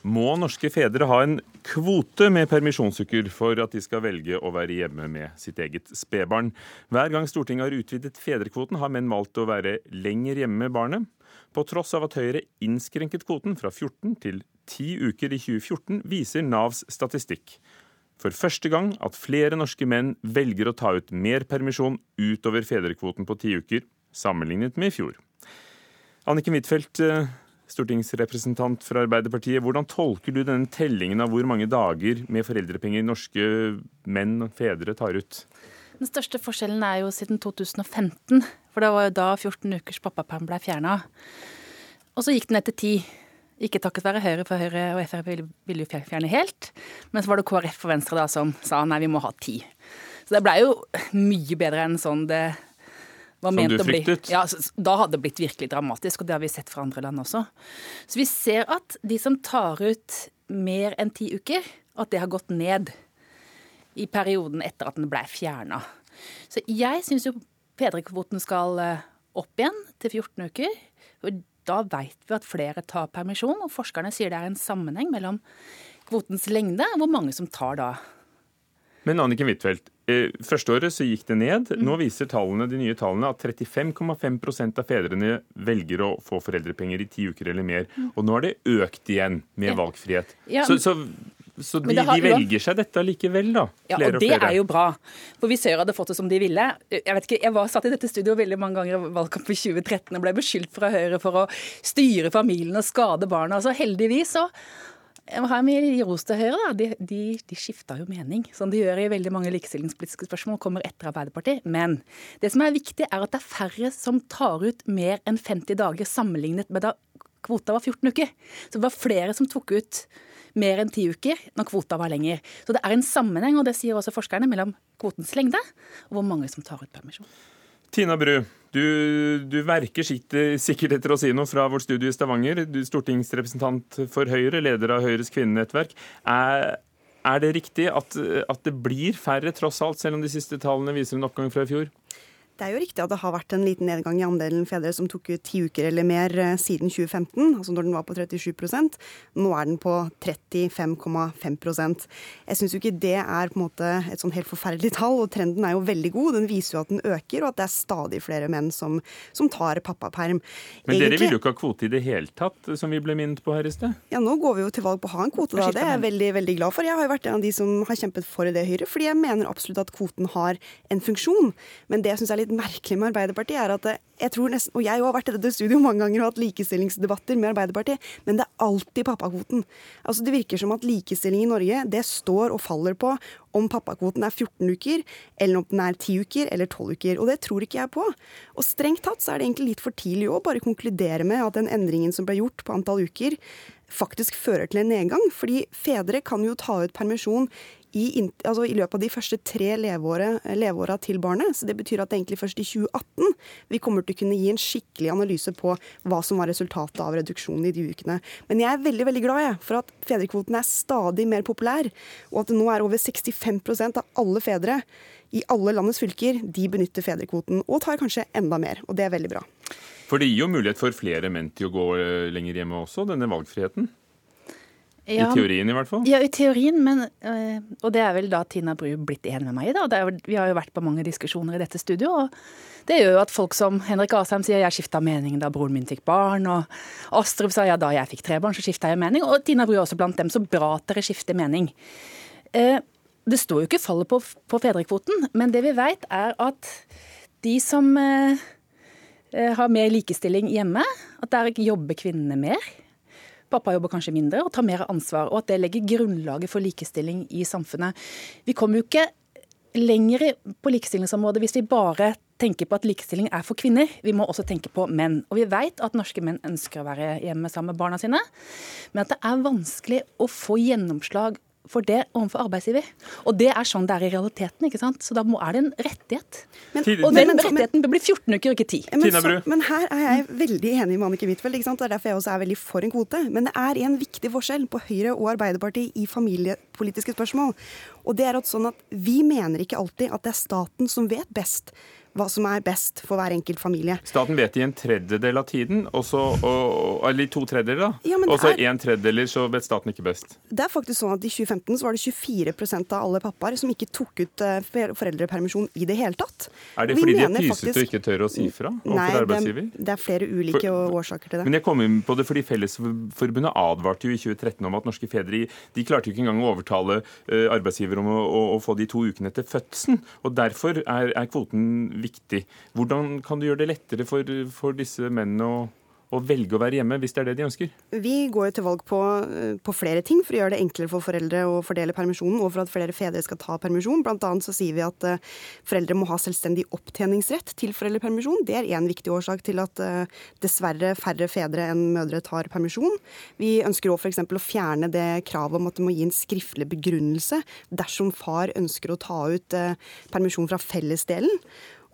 Må norske fedre ha en kvote med permisjonsuker for at de skal velge å være hjemme med sitt eget spedbarn? Hver gang Stortinget har utvidet fedrekvoten, har menn valgt å være lenger hjemme med barnet. På tross av at Høyre innskrenket kvoten fra 14 til ti uker i 2014, viser Navs statistikk. For første gang at flere norske menn velger å ta ut mer permisjon utover fedrekvoten på ti uker, sammenlignet med i fjor. Anniken Huitfeldt, eh, stortingsrepresentant fra Arbeiderpartiet. Hvordan tolker du denne tellingen av hvor mange dager med foreldrepenger norske menn og fedre tar ut? Den største forskjellen er jo siden 2015, for det var jo da 14 ukers pappaperm ble fjerna. Og så gikk den ned til ti. Ikke takket være Høyre, for Høyre og Frp ville jo fjerne helt. Men så var det KrF og Venstre da som sa nei, vi må ha ti. Så det blei jo mye bedre enn sånn det var som ment å bli. Ja, Da hadde det blitt virkelig dramatisk, og det har vi sett fra andre land også. Så vi ser at de som tar ut mer enn ti uker, at det har gått ned i perioden etter at den blei fjerna. Så jeg syns jo fedrekvoten skal eh, opp igjen til 14 uker. Da veit vi at flere tar permisjon, og forskerne sier det er en sammenheng mellom kvotens lengde og hvor mange som tar da. Men Anniken Huitfeldt, eh, første året så gikk det ned. Nå viser tallene, de nye tallene at 35,5% av fedrene velger å få foreldrepenger i ti uker eller mer. Og nå har det økt igjen med valgfrihet. Så, så, så de, har- de velger seg dette likevel, da. Ja, og, og det flere. er jo bra. For hvis Høyre hadde fått det som de ville Jeg vet ikke, jeg var satt i dette studioet veldig mange ganger i valgkampen i 2013 og ble beskyldt fra Høyre for å styre familien og skade barna. Altså heldigvis så må mye ros til Høyre. da. De, de, de skifta jo mening, som de gjør i veldig mange likestillingspolitiske spørsmål, kommer etter Arbeiderpartiet. Men det som er viktig, er at det er færre som tar ut mer enn 50 dager sammenlignet med da kvota var 14 uker. Så det var flere som tok ut mer enn ti uker når kvota var lenger. Så det er en sammenheng, og det sier også forskerne, mellom kvotens lengde og hvor mange som tar ut permisjon. Tina Bru, du, du verker sikkert, sikkert etter å si noe fra vårt studio i Stavanger. Du er stortingsrepresentant for Høyre, leder av Høyres kvinnenettverk. Er, er det riktig at, at det blir færre, tross alt, selv om de siste tallene viser en oppgang fra i fjor? Det er jo riktig at det har vært en liten nedgang i andelen fedre som tok ut ti uker eller mer eh, siden 2015, altså når den var på 37% Nå er den på 35,5% Jeg syns jo ikke det er på en måte et sånn helt forferdelig tall, og trenden er jo veldig god. Den viser jo at den øker, og at det er stadig flere menn som, som tar pappaperm. Men dere vil jo ikke ha kvote i det hele tatt, som vi ble minnet på her i sted. Ja, Nå går vi jo til valg på å ha en kvote, da. Det er jeg veldig veldig glad for. Jeg har jo vært en av de som har kjempet for det Høyre, fordi jeg mener absolutt at kvoten har en funksjon. Men det jeg syns er litt merkelig med Arbeiderpartiet, er at jeg tror nesten, og jeg har vært i dette studio mange ganger og hatt likestillingsdebatter med Arbeiderpartiet, men det er alltid pappakvoten. Altså Det virker som at likestilling i Norge det står og faller på om pappakvoten er 14 uker, eller om den er 10 uker eller 12 uker. Og det tror ikke jeg på. Og strengt tatt så er det egentlig litt for tidlig å bare konkludere med at den endringen som ble gjort på antall uker, faktisk fører til en nedgang. Fordi fedre kan jo ta ut permisjon i, altså i løpet av de første tre leveåra til barnet. Så det betyr at det egentlig først i 2018 vi kommer til å kunne gi en skikkelig analyse på hva som var resultatet av reduksjonen i de ukene. Men jeg er veldig veldig glad jeg, for at fedrekvoten er stadig mer populær, og at det nå er over 65% av alle fedre i alle landets fylker de benytter fedrekvoten, og tar kanskje enda mer. Og det er veldig bra. For det gir jo mulighet for flere menn til å gå eh, lenger hjemme også, denne valgfriheten. Ja, I teorien i hvert fall. Ja, i teorien, men øh, Og det er vel da Tina Bru blitt enig med meg i, da. Det er, jo- vi har jo vært på mange diskusjoner i dette studio, og det gjør jo at folk som Henrik Asheim sier jeg skifta mening da broren min fikk barn, og Astrup sa ja da jeg fikk tre barn, så skifta jeg mening, og Tina Bru er også blant dem. Så bra at dere skifter mening. Eh, det står jo ikke fallet på, på fedrekvoten, men det vi veit er at de som eh, eh, har mer likestilling hjemme, at der jobber kvinnene mer. Pappa jobber kanskje mindre og tar mer ansvar, og at det legger grunnlaget for likestilling i samfunnet. Vi kommer jo ikke lenger på likestillingsområdet hvis vi bare tenker på at likestilling er for kvinner. Vi må også tenke på menn. Og vi vet at norske menn ønsker å være hjemme sammen med barna sine, men at det er vanskelig å få gjennomslag for det overfor arbeidsgiver. Og det er sånn det er i realiteten, ikke sant? Så da må, er det en rettighet. Men, og den men- rettigheten bør bli 14 uker, ikke 10. Men, så, men her er jeg veldig enig med Annike Huitfeldt. Det er derfor jeg også er veldig for en kvote. Men det er en viktig forskjell på Høyre og Arbeiderpartiet i familiepolitiske spørsmål. Og det er at sånn at vi mener ikke alltid at det er staten som vet best hva som er best for hver enkelt familie. Staten vet i en tredjedel av tiden, også, og, eller i to tredjedeler, da. Ja, og så det en tredjedeler så vet staten ikke best. Det er faktisk sånn at I 2015 så var det 24% av alle pappaer som ikke tok ut eh, foreldrepermisjon i det hele tatt. Er det fordi de er pysete faktisk- og ikke tør å si fra overfor det, arbeidsgiver? er- det er flere ulike årsaker til det. Men jeg kom inn på det fordi Fellesforbundet advarte jo i 2013 om at norske fedre de klarte jo ikke engang å overtale eh, arbeidsgiver om å, å, å få de to ukene etter fødselen. Og Derfor er, er kvoten viktig. Hvordan kan du gjøre det lettere for, for disse mennene å, å velge å være hjemme, hvis det er det de ønsker? Vi går jo til valg på, eh, på flere ting for å gjøre det enklere for foreldre å fordele permisjonen, og for at flere fedre skal ta permisjon. Blant annet så sier vi at eh, foreldre må ha selvstendig opptjeningsrett til foreldrepermisjon. Det er én viktig årsak til at eh, dessverre færre fedre enn mødre tar permisjon. Vi ønsker òg f.eks. å fjerne det kravet om at det må gi en skriftlig begrunnelse dersom far ønsker å ta ut permisjon fra fellesdelen.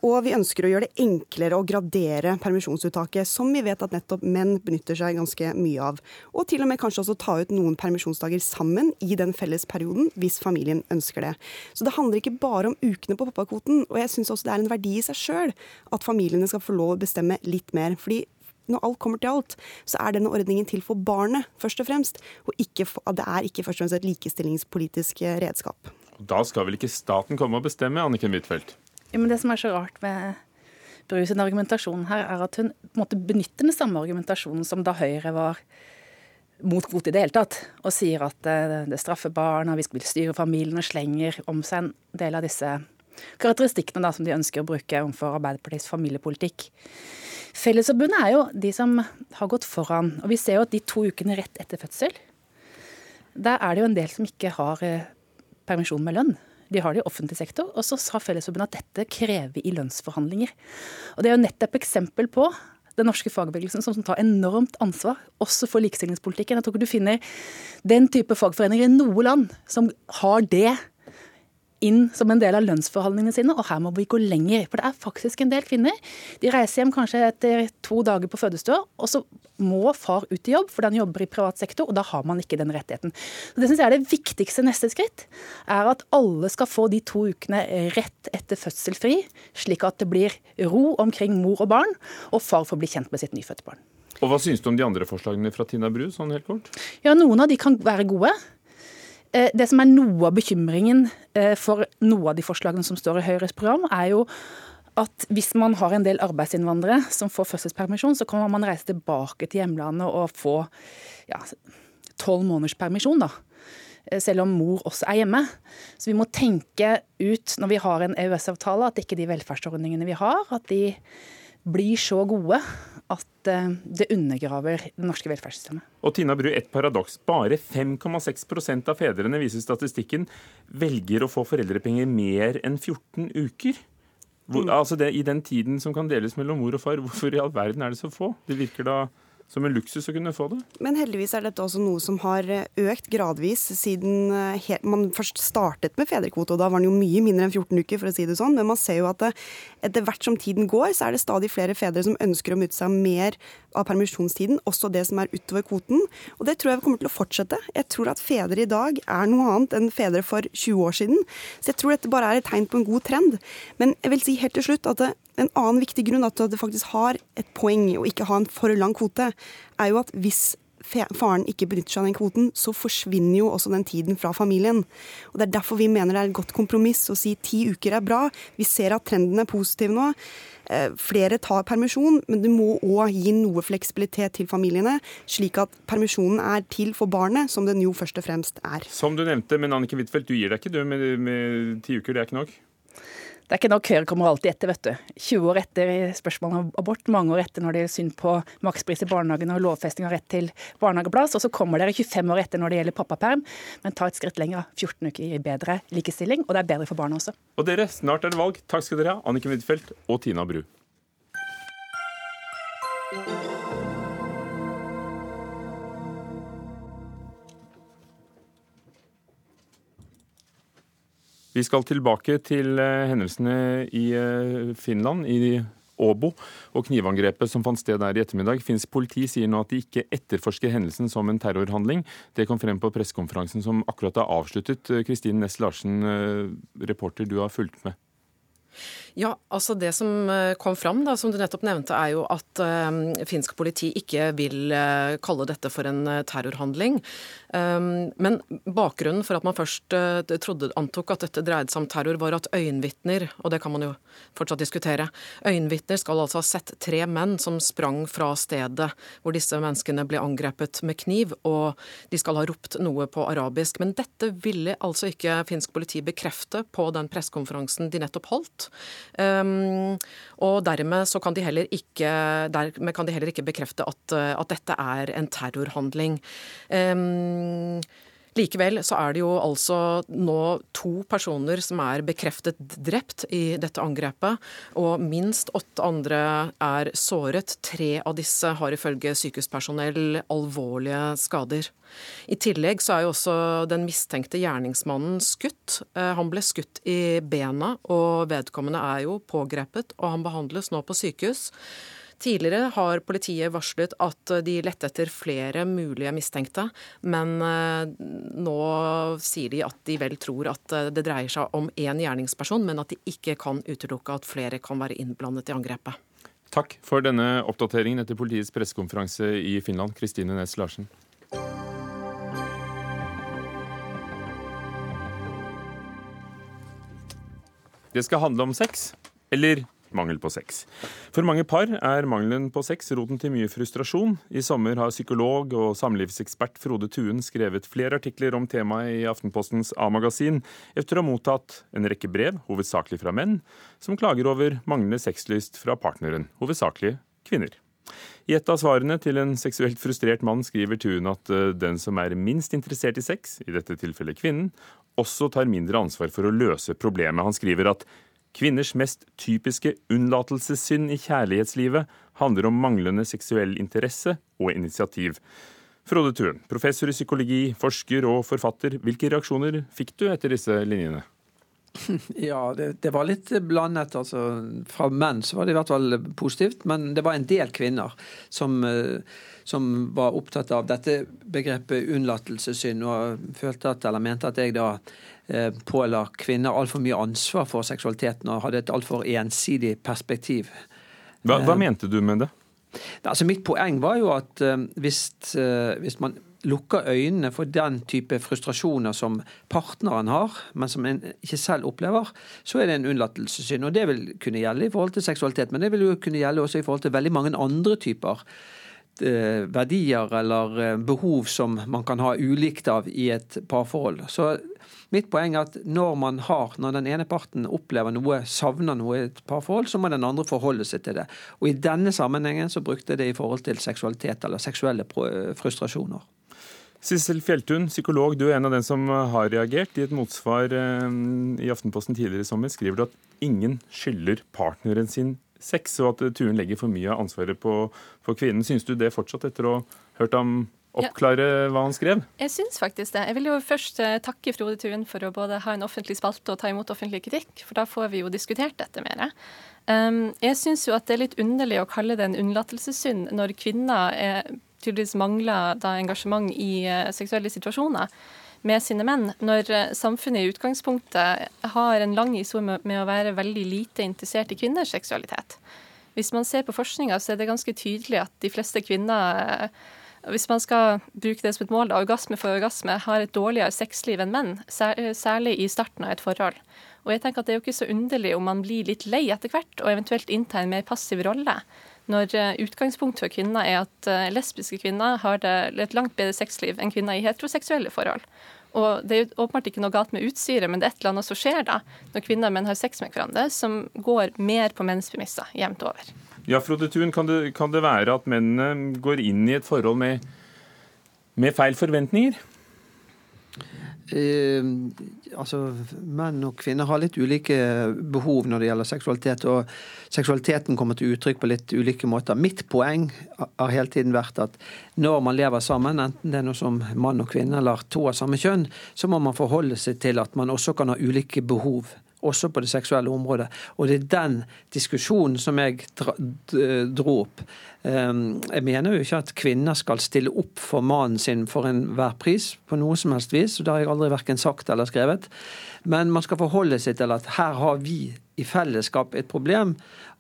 Og vi ønsker å gjøre det enklere å gradere permisjonsuttaket, som vi vet at nettopp menn benytter seg ganske mye av. Og til og med kanskje også ta ut noen permisjonsdager sammen i den felles perioden, hvis familien ønsker det. Så det handler ikke bare om ukene på pappakvoten, og jeg syns også det er en verdi i seg sjøl at familiene skal få lov å bestemme litt mer. fordi når alt kommer til alt, så er denne ordningen til for barnet, først og fremst. Og ikke det er ikke først og fremst et likestillingspolitisk redskap. Da skal vel ikke staten komme og bestemme, Anniken Huitfeldt? Ja, men det som er så rart med Bru sin argumentasjon her, er at hun på en benytter den samme argumentasjonen som da Høyre var mot kvote i det hele tatt, og sier at eh, det straffer barna, vi skal styre familien og slenger om seg en del av disse karakteristikkene da, som de ønsker å bruke overfor Arbeiderpartiets familiepolitikk. Fellesforbundet er jo de som har gått foran. Og vi ser jo at de to ukene rett etter fødsel, der er det jo en del som ikke har eh, permisjon med lønn. De har det i offentlig sektor. Og så sa Fellesforbundet at dette krever i lønnsforhandlinger. Og det er jo nettopp eksempel på den norske fagbevegelsen som tar enormt ansvar, også for likestillingspolitikken. Jeg tror ikke du finner den type fagforeninger i noe land som har det inn som en del av lønnsforhandlingene sine, og her må vi gå lenger. For det er faktisk en del kvinner. De reiser hjem kanskje etter to dager på fødestua, og så må far ut i jobb, fordi han jobber i privat sektor, og da har man ikke den rettigheten. Så Det syns jeg er det viktigste neste skritt, er at alle skal få de to ukene rett etter fødsel fri, slik at det blir ro omkring mor og barn, og far får bli kjent med sitt nyfødte barn. Og Hva syns du om de andre forslagene fra Tina Bru? sånn helt kort? Ja, Noen av de kan være gode. Eh, det som er noe av bekymringen eh, for noe av de forslagene som står i Høyres program, er jo at hvis man har en del arbeidsinnvandrere som får fødselspermisjon, så kan man reise tilbake til hjemlandet og få tolv ja, måneders permisjon, da. Eh, selv om mor også er hjemme. Så vi må tenke ut, når vi har en EØS-avtale, at ikke de velferdsordningene vi har, at de blir så gode at det undergraver det norske velferdssystemet. Og Tina Bru, et paradoks. Bare 5,6% av fedrene, viser statistikken, velger å få foreldrepenger mer enn 14 uker. Hvor, mm. altså det, I den tiden som kan deles mellom mor og far, hvorfor i all verden er det så få? Det virker da som en luksus å kunne få det. Men heldigvis er dette også noe som har eh, økt gradvis siden eh, man først startet med fedrekvote. og Da var den jo mye mindre enn 14 uker, for å si det sånn. Men man ser jo at etter hvert som tiden går, så er det stadig flere fedre som ønsker å benytte seg mer av permisjonstiden, også det som er utover kvoten. Og det tror jeg kommer til å fortsette. Jeg tror at fedre i dag er noe annet enn fedre for 20 år siden. Så jeg tror dette bare er et tegn på en god trend. Men jeg vil si helt til slutt at en annen viktig grunn at det faktisk har et poeng å ikke ha en for lang kvote, er jo at hvis faren ikke benytter seg av den kvoten, så forsvinner jo også den tiden fra familien. Og Det er derfor vi mener det er et godt kompromiss å si ti uker er bra. Vi ser at trenden er positiv nå. Eh, flere tar permisjon, men du må òg gi noe fleksibilitet til familiene, slik at permisjonen er til for barnet, som den jo først og fremst er. Som du nevnte, men Annike Huitfeldt, du gir deg ikke du med, med ti uker, det er ikke nok? Det er ikke nok Høyre kommer alltid etter, vet du. 20 år etter i spørsmålet om abort, mange år etter når det er synd på makspris i barnehagen og lovfesting av rett til barnehageplass, og så kommer dere 25 år etter når det gjelder pappaperm, men ta et skritt lenger. 14 uker gir bedre likestilling, og det er bedre for barna også. Og dere, snart er det valg. Takk skal dere ha, Anniken Huitfeldt og Tina Bru. Vi skal tilbake til eh, hendelsene i eh, Finland, i Åbo, og knivangrepet som fant sted der i ettermiddag. Finsk politi sier nå at de ikke etterforsker hendelsen som en terrorhandling. Det kom frem på pressekonferansen som akkurat er avsluttet. Kristine Næss Larsen, eh, reporter du har fulgt med. Ja, altså Det som eh, kom fram, da, som du nettopp nevnte, er jo at uh, finsk politi ikke vil uh, kalle dette for en terrorhandling. Um, men bakgrunnen for at man først uh, trodde, antok at dette dreide seg om terror, var at øyenvitner, og det kan man jo fortsatt diskutere, øyenvitner skal altså ha sett tre menn som sprang fra stedet hvor disse menneskene ble angrepet med kniv, og de skal ha ropt noe på arabisk. Men dette ville altså ikke finsk politi bekrefte på den pressekonferansen de nettopp holdt. Um, og dermed så kan de heller ikke, dermed kan de heller ikke bekrefte at, at dette er en terrorhandling. Likevel så er det jo altså nå to personer som er bekreftet drept i dette angrepet, og minst åtte andre er såret. Tre av disse har ifølge sykehuspersonell alvorlige skader. I tillegg så er jo også den mistenkte gjerningsmannen skutt. Eh, han ble skutt i bena, og vedkommende er jo pågrepet, og han behandles nå på sykehus. Tidligere har politiet varslet at de lette etter flere mulige mistenkte, men eh, nå sier de at de vel tror at eh, det dreier seg om én gjerningsperson, men at de ikke kan utelukke at flere kan være innblandet i angrepet. Takk for denne oppdateringen etter politiets pressekonferanse i Finland. Kristine Næss Larsen. Det skal handle om sex, eller mangel på sex. For mange par er mangelen på sex roten til mye frustrasjon. I sommer har psykolog og samlivsekspert Frode Tuen skrevet flere artikler om temaet i Aftenpostens A-magasin, etter å ha mottatt en rekke brev, hovedsakelig fra menn, som klager over manglende sexlyst fra partneren, hovedsakelig kvinner. I et av svarene til en seksuelt frustrert mann skriver Tuen at eh, den som er minst interessert i sex, i dette tilfellet kvinnen, også tar mindre ansvar for å løse problemet. Han skriver at Kvinners mest typiske unnlatelsessynd i kjærlighetslivet handler om manglende seksuell interesse og initiativ. Frode Thun, professor i psykologi, forsker og forfatter. Hvilke reaksjoner fikk du etter disse linjene? Ja, det, det, var litt blandet. altså Fra menn så var det i hvert fall positivt, men det var en del kvinner som, eh, som var opptatt av dette begrepet unnlatelsessynd, og følte at, eller mente at jeg da påla kvinner altfor mye ansvar for seksualiteten og hadde et altfor ensidig perspektiv. Hva, hva, eh, mente du med det? Altså mitt poeng var jo at uh, hvis, hvis, man lukker øynene for den type frustrasjoner som partneren har, men som en ikke selv opplever, så er det en unnlatelsessynd. Og det vil kunne gjelde i forhold til seksualitet, men det vil jo kunne gjelde også i forhold til veldig mange andre typer verdier eller behov som man kan ha ulikt av i et parforhold. Så Mitt poeng er at når man har, når den ene parten opplever noe, savner noe i et parforhold, så må den andre forholde seg til det. Og i denne sammenhengen så brukte jeg det i forhold til seksualitet eller seksuelle frustrasjoner. Sissel Fjelltun, psykolog, du er en av den som har reagert. I et motsvar eh, i Aftenposten tidligere i sommer skriver du at ingen skylder partneren sin sex, og at Tuen legger for mye av ansvaret på, på kvinnen. Syns du det fortsatt etter å ha hørt ham oppklare ja. hva han skrev? Jeg syns faktisk det. Jeg vil jo først eh, takke Frode Turen for å både ha en offentlig spalte og ta imot offentlig kritikk, for da får vi jo diskutert dette mer. Um, jeg syns jo at det er litt underlig å kalle det en unnlatelsessynd når kvinner er, tydeligvis mangler da engasjement i uh, seksuelle situasjoner med sine menn, når uh, samfunnet i utgangspunktet har en lang historie med, å være veldig lite interessert i kvinners seksualitet. Hvis man ser på forskninga, så er det ganske tydelig at de fleste kvinner uh, hvis man skal bruke det som et mål, da, orgasme for orgasme, har et dårligere sexliv enn menn, særlig i starten av et forhold. Og jeg tenker at Det er jo ikke så underlig om man blir litt lei etter hvert, og eventuelt inntar en mer passiv rolle. Når uh, utgangspunktet for kvinner er at uh, lesbiske kvinner har det, et langt bedre sexliv enn kvinner i heteroseksuelle forhold. Og Det er jo åpenbart ikke noe galt med utstyret, men det er et eller annet som skjer da, når kvinner og menn har sex med hverandre, som går mer på menns premisser jevnt over. Ja, Frode Thun, kan, kan, det være at mennene går inn i et forhold med, med feil forventninger? Eh, altså, Menn og kvinner har litt ulike behov når det gjelder seksualitet. Og seksualiteten kommer til uttrykk på litt ulike måter. Mitt poeng har hele tiden vært at når man lever sammen, enten det er noe som mann og kvinne eller to av samme kjønn, så må man forholde seg til at man også kan ha ulike behov også på det seksuelle området. Og det er den diskusjonen som jeg dro opp. Ehm, jeg mener jo ikke at kvinner skal stille opp for mannen sin for enhver pris, på noe som helst vis. og Det har jeg aldri verken sagt eller skrevet. Men man skal forholde seg til at her har vi i fellesskap et problem,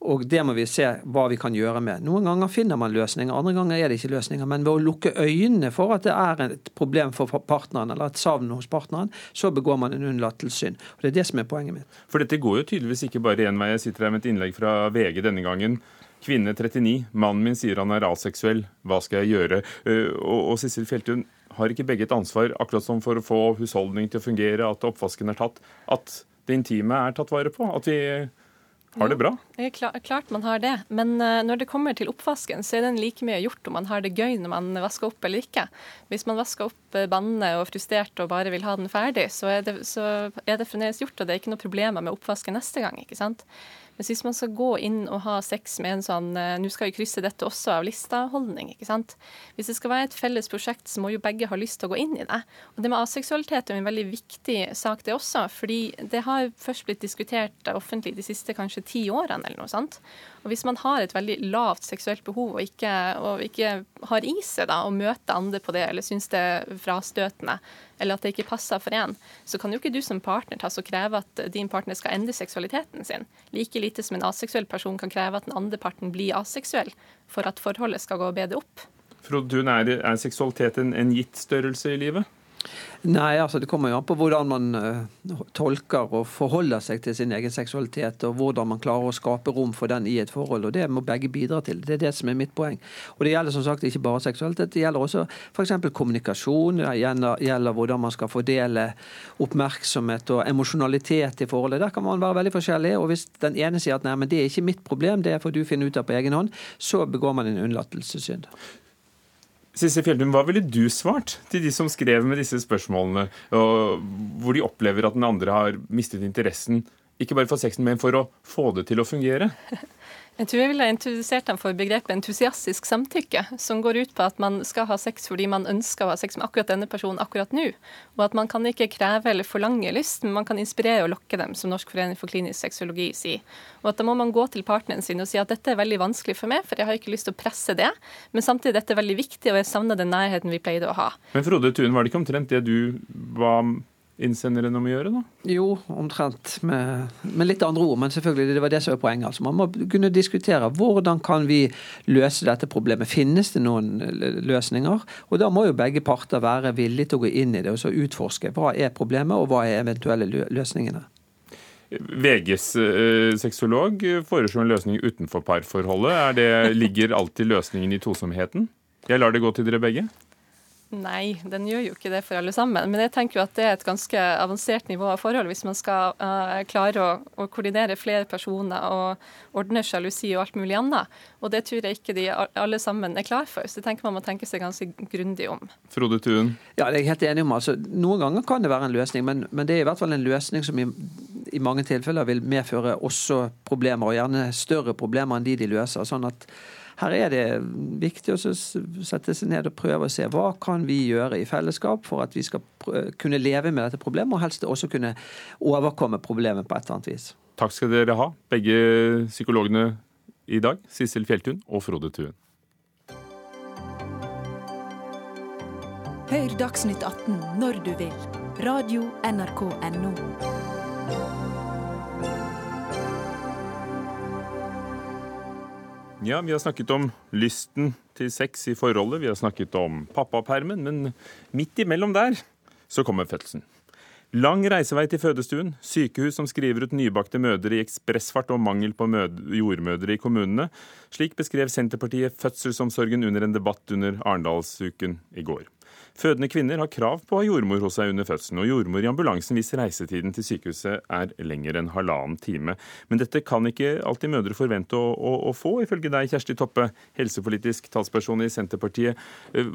og det må vi se hva vi kan gjøre med. Noen ganger finner man løsninger, andre ganger er det ikke løsninger. Men ved å lukke øynene for at det er et problem for partneren, eller et savn hos partneren, så begår man en unnlatelsessynd. Det er det som er poenget mitt. For dette går jo tydeligvis ikke bare én vei. Jeg sitter her med et innlegg fra VG denne gangen. Kvinne 39, mannen min sier han er aseksuell, hva skal jeg gjøre? Eh, og, Sissel Fjelltun, har ikke begge et ansvar, akkurat som for å få husholdning til å fungere, at oppvasken er tatt, at det intime er tatt vare på? At vi har det bra? Er klart man har det. Men eh, når det kommer til oppvasken, så er den like mye gjort om man har det gøy når man vasker opp eller ikke. Hvis man vasker opp eh, bannende og frustrert og bare vil ha den ferdig, så er det, så er det fremdeles gjort, og det er ikke noe problemer med oppvasken neste gang. ikke sant? Men hvis man skal gå inn og ha sex med en sånn eh, nå skal vi krysse dette også av lista-holdning, ikke sant. Hvis det skal være et felles prosjekt, så må jo begge ha lyst til å gå inn i det. Og det med aseksualitet er en veldig viktig sak, det også. Fordi det har først blitt diskutert offentlig de siste kanskje ti årene eller noe sånt. Og hvis man har et veldig lavt seksuelt behov og ikke, og ikke har i seg da, å møte andre på det, eller syns det er frastøtende, eller at det ikke passer for en, så kan jo ikke du som partner ta så kreve at din partner skal endre seksualiteten sin. Like lite som en aseksuell person kan kreve at den andre parten blir aseksuell for at forholdet skal gå bedre opp. Frode Thun, er, er seksualitet en, en gitt størrelse i livet? Nei, altså det kommer jo an på hvordan man uh, tolker og forholder seg til sin egen seksualitet, og hvordan man klarer å skape rom for den i et forhold. og Det må begge bidra til. Det er det som er mitt poeng. Og Det gjelder som sagt ikke bare seksualitet, det gjelder også f.eks. kommunikasjon. Det gjelder, hvordan man skal fordele oppmerksomhet og emosjonalitet i forholdet. Der kan man være veldig forskjellig. og Hvis den ene sier at nei, men det er ikke mitt problem, det får du finne ut av på egen hånd, så begår man en unnlatelsessynd. Sissel Fjeldum, hva ville du svart til de som skrev med disse spørsmålene, hvor de opplever at den andre har mistet interessen, ikke bare for sexen, men for å få det til å fungere? Jeg tror jeg ville introdusert dem for begrepet entusiastisk samtykke, som går ut på at man skal ha sex fordi man ønsker å ha sex med akkurat denne personen akkurat nå. Og at man kan ikke kreve eller forlange lyst, men man kan inspirere og lokke dem, som Norsk forening for klinisk sexologi sier. Og at da må man gå til partneren sin og si at dette er veldig vanskelig for meg, for jeg har ikke lyst til å presse det, men samtidig dette er veldig viktig, og jeg savner den nærheten vi pleide å ha. Men Frode Thun, var det ikke omtrent det du var innsenderen om å gjøre, da? Jo, omtrent. Med, med, litt andre ord, men selvfølgelig, det var det som var poenget. Altså, man må kunne diskutere hvordan kan vi løse dette problemet. Finnes det noen løsninger? Og da må jo begge parter være villige til å gå inn i det og så utforske hva er problemet, og hva er eventuelle løsningene. VGs eh, sexolog foreslår en løsning utenfor parforholdet. Det, ligger alltid løsningen i tosomheten? Jeg lar det gå til dere begge. Nei, den gjør jo ikke det for alle sammen. Men jeg tenker jo at det er et ganske avansert nivå av forhold hvis man skal uh, klare å, å, koordinere flere personer og ordne sjalusi og alt mulig annet. Og det tror jeg ikke de alle sammen er klar for. Så jeg tenker man må tenke seg ganske grundig om. Frode Tuen? Ja, det er jeg helt enig om. Altså, noen ganger kan det være en løsning, men, men det er i hvert fall en løsning som i, i mange tilfeller vil medføre også problemer, og gjerne større problemer enn de de løser. sånn at her er det viktig å sette seg ned og prøve å se hva kan vi gjøre i fellesskap for at vi skal kunne leve med dette problemet, og helst også kunne overkomme problemet på et eller annet vis. Takk skal dere ha, begge psykologene i dag, Sissel Fjelltun og Frode Tuen. Hør Dagsnytt 18 når du vil. Radio NRK Radio.nrk.no. Ja, vi har snakket om lysten til sex i forholdet, vi har snakket om pappapermen, men midt imellom der så kommer fødselen. Lang reisevei til fødestuen, sykehus som skriver ut nybakte mødre i ekspressfart og mangel på jordmødre i kommunene. Slik beskrev Senterpartiet fødselsomsorgen under en debatt under Arendalsuken i går. Fødende kvinner har krav på å ha jordmor hos seg under fødselen, og jordmor i ambulansen hvis reisetiden til sykehuset er lenger enn halvannen time. Men dette kan ikke alltid mødre forvente å, å, å få, ifølge deg, Kjersti Toppe, helsepolitisk talsperson i Senterpartiet. Eh,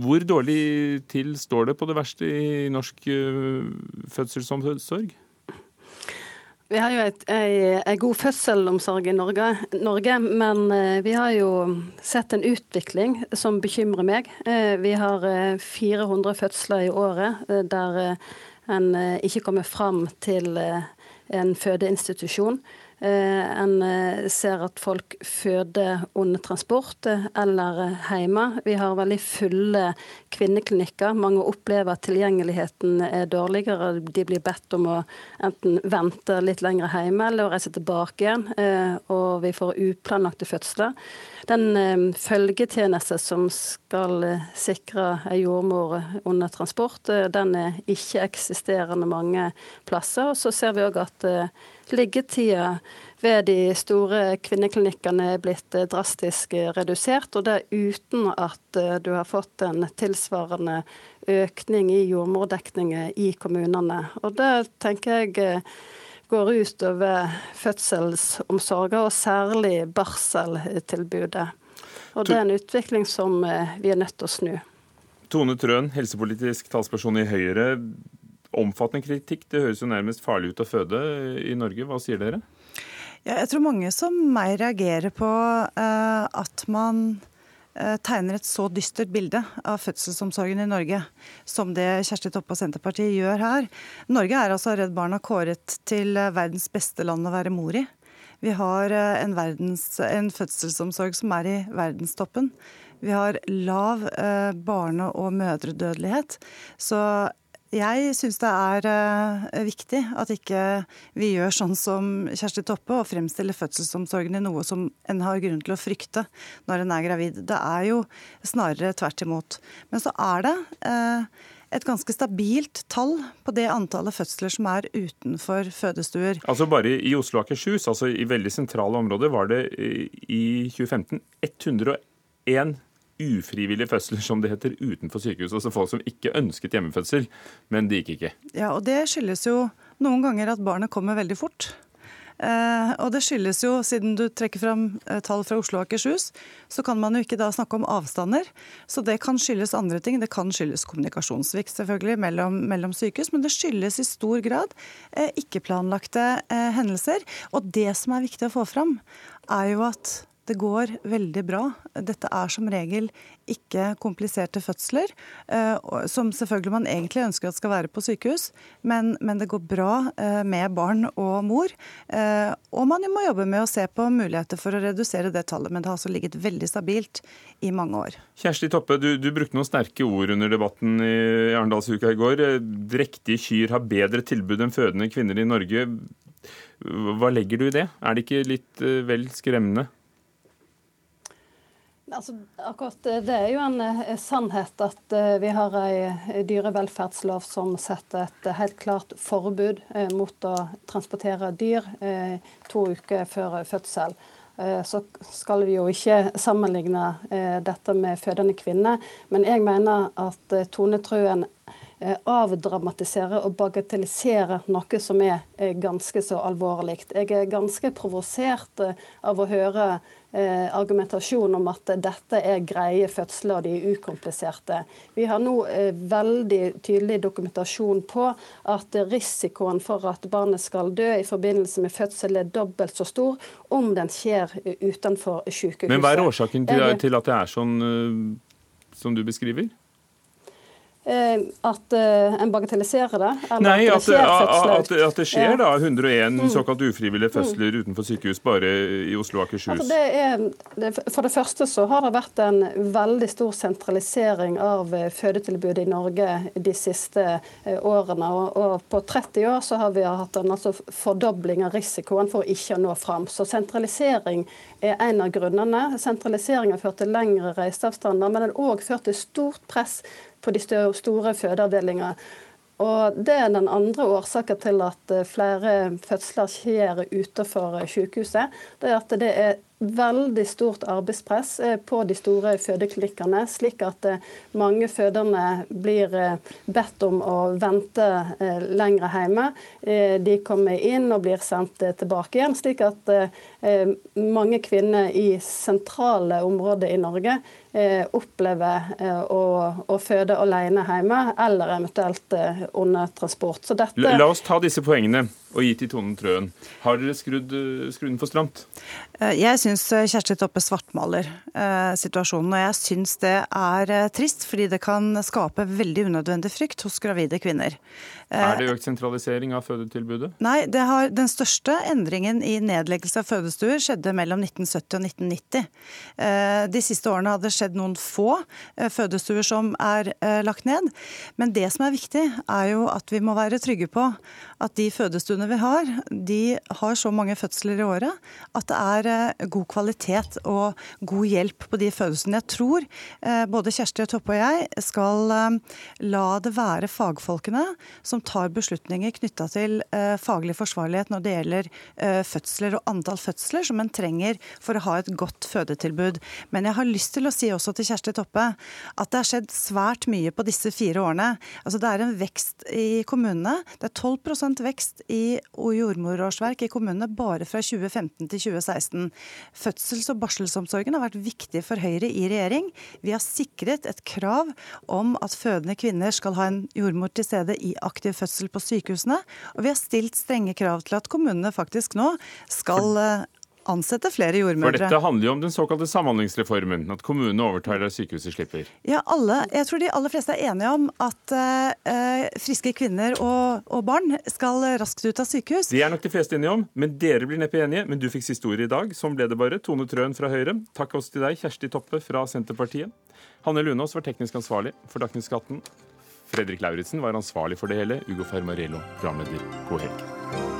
hvor dårlig til står det på det verste i norsk eh, fødselsomsorg? Vi har jo en god fødselsomsorg i Norge, Norge, men eh, vi har jo sett en utvikling som bekymrer meg. Eh, vi har 400 eh, fødsler i året der en ikke kommer fram til en fødeinstitusjon. Eh, en eh, ser at folk føder under transport eh, eller hjemme. Vi har veldig fulle kvinneklinikker. Mange opplever at tilgjengeligheten er dårligere. De blir bedt om å enten vente litt lenger hjemme eller å reise tilbake igjen. Og vi får uplanlagte fødsler. Den følgetjeneste som skal sikre ei jordmor under transport, den er ikke eksisterende mange plasser. Og så ser vi òg at liggetida ved de store kvinneklinikkene er blitt eh, drastisk eh, redusert, og det uten at eh, du har fått en tilsvarende økning i jordmordekningen i kommunene. Og det tenker jeg går ut over fødselsomsorgen, og særlig barseltilbudet. Og det er en utvikling som vi er nødt til å snu. Tone Trøen, helsepolitisk talsperson i Høyre omfattende kritikk. Det høres jo nærmest farlig ut å føde i Norge. Hva sier dere? Ja, jeg tror mange som meg reagerer på uh, at man uh, tegner et så dystert bilde av fødselsomsorgen i Norge som det Kjersti Toppe og Senterpartiet gjør her. Norge er altså Redd Barna kåret til verdens beste land å være mor i. Vi har uh, en, verdens, en fødselsomsorg som er i verdenstoppen. Vi har lav eh, barne- og mødredødelighet. Så jeg syns det er eh, viktig at ikke vi gjør sånn som Kjersti Toppe og fremstiller fødselsomsorgen i noe som en har grunn til å frykte når en er gravid. Det er jo snarere tvert imot. Men så er det eh, et ganske stabilt tall på det antallet fødsler som er utenfor fødestuer. Altså Bare i Oslo og Akershus, altså i veldig sentrale områder, var det i 2015 101 ufrivillige fødsler, som det heter, utenfor sykehuset. Altså folk som ikke ønsket hjemmefødsel, men det gikk ikke. Ja, og det skyldes jo noen ganger at barnet kommer veldig fort. Eh, og det skyldes jo, siden du trekker fram eh, tall fra Oslo og Akershus, så kan man jo ikke da snakke om avstander. Så det kan skyldes andre ting. Det kan skyldes kommunikasjonssvikt selvfølgelig mellom, mellom, sykehus, men det skyldes i stor grad eh, ikke-planlagte eh, hendelser. Og det som er viktig å få fram, er jo at det går veldig bra. Dette er som regel ikke kompliserte fødsler, eh, som selvfølgelig man egentlig ønsker at skal være på sykehus, men, men det går bra eh, med barn og mor. Eh, og man må jobbe med å se på muligheter for å redusere det tallet, men det har altså ligget veldig stabilt i mange år. Kjersti Toppe, du, du brukte noen sterke ord under debatten i Arendalsuka i går. Drektige kyr har bedre tilbud enn fødende kvinner i Norge. Hva legger du i det? Er det ikke litt vel skremmende? Altså, akkurat eh, Det er jo en eh, sannhet at eh, vi har en dyrevelferdslov som setter et helt klart forbud mot å transportere dyr to uker før fødsel. Så skal vi jo ikke sammenligne dette med fødende kvinner. Men jeg mener at Tone Trøen avdramatiserer og bagatellisere noe som er ganske så alvorlig. Jeg er ganske provosert av å høre eh, argumentasjon om at dette er greie fødsler og de er ukompliserte. Vi har nå eh, veldig tydelig dokumentasjon på at risikoen for at barnet skal dø i forbindelse med fødsel er dobbelt så stor om den skjer utenfor sykehuset. Men hva er årsaken til, til at det er sånn som du beskriver? Eh, at uh, en bagatelliserer det? Nei, at det, at, at det, skjer da 101 mm. såkalt ufrivillige fødsler mm. utenfor sykehus bare i Oslo og Akershus? Altså det er, det, for det første så har det vært en veldig stor sentralisering av eh, fødetilbudet i Norge de siste årene. Og, og, på 30 år så har vi hatt en altså, fordobling av risikoen for å ikke nå fram. Så sentralisering er en av grunnene. Sentralisering har ført til lengre reiseavstander, men den har òg ført til stort press på de store fødeavdelingene. Og Det er den andre årsaken til at eh, flere fødsler skjer utenfor sykehuset. Det er at det er veldig stort arbeidspress eh, på de store fødeklinikkene, slik at eh, mange fødende blir bedt om å vente lenger hjemme. De kommer inn og blir sendt tilbake igjen, slik at mange kvinner i sentrale områder i Norge eh, opplever eh, å, å, føde alene hjemme, eller eventuelt eh, under transport. Dette... la, oss ta disse poengene og gi til Tonen Trøen. Har dere skrudd, den for stramt? Eh, jeg syns eh, Kjersti Toppe svartmaler eh, situasjonen. Og jeg syns det er trist, fordi det kan skape veldig unødvendig frykt hos gravide kvinner. Er det økt sentralisering av fødetilbudet? Nei, har, den største endringen i nedleggelse av fødestuer skjedde mellom 1970 og 1990. Eh, de siste årene hadde det skjedd noen få fødestuer som er lagt ned. Men det som er viktig, er jo at vi må være trygge på at de fødestuene vi har, de har så mange fødsler i året at det er Eh, god kvalitet og god hjelp på de fødelsene. Jeg tror eh, både Kjersti Toppe og jeg skal eh, la det være fagfolkene som tar beslutninger knytta til faglig forsvarlighet når det gjelder fødsler og antall fødsler som en trenger for å ha et godt fødetilbud. Men jeg har lyst til å si også til Kjersti Toppe at det har skjedd svært mye på disse fire årene. Altså Det er en vekst i kommunene. Det er 12% vekst i jordmorårsverk i kommunene bare fra 2015 til 2016. Fødsels- og barselsomsorgen har vært viktig for Høyre i regjering. Vi har sikret et krav om at fødende kvinner skal ha en jordmor til stede i aktiv fødsel på sykehusene. Og vi har stilt strenge krav til at kommunene faktisk nå skal eh, ansette flere jordmødre. For dette handler jo om den såkalte samhandlingsreformen. At kommunene overtar der sykehuset slipper. Ja, alle, jeg tror de aller fleste er enige om at eh, friske kvinner og, og barn skal raskt ut av sykehus. Det er nok de fleste enige om, men dere blir neppe enige. Men du fikk siste ord i dag. Sånn ble det bare. Tone Trøen fra Høyre. Takk også til deg, Kjersti Toppe fra Senterpartiet. Hanne Lunås var teknisk ansvarlig for Dagsnytt 18. Fredrik Lauritzen var ansvarlig for det hele. Ugo Fermarello, programleder. God helg.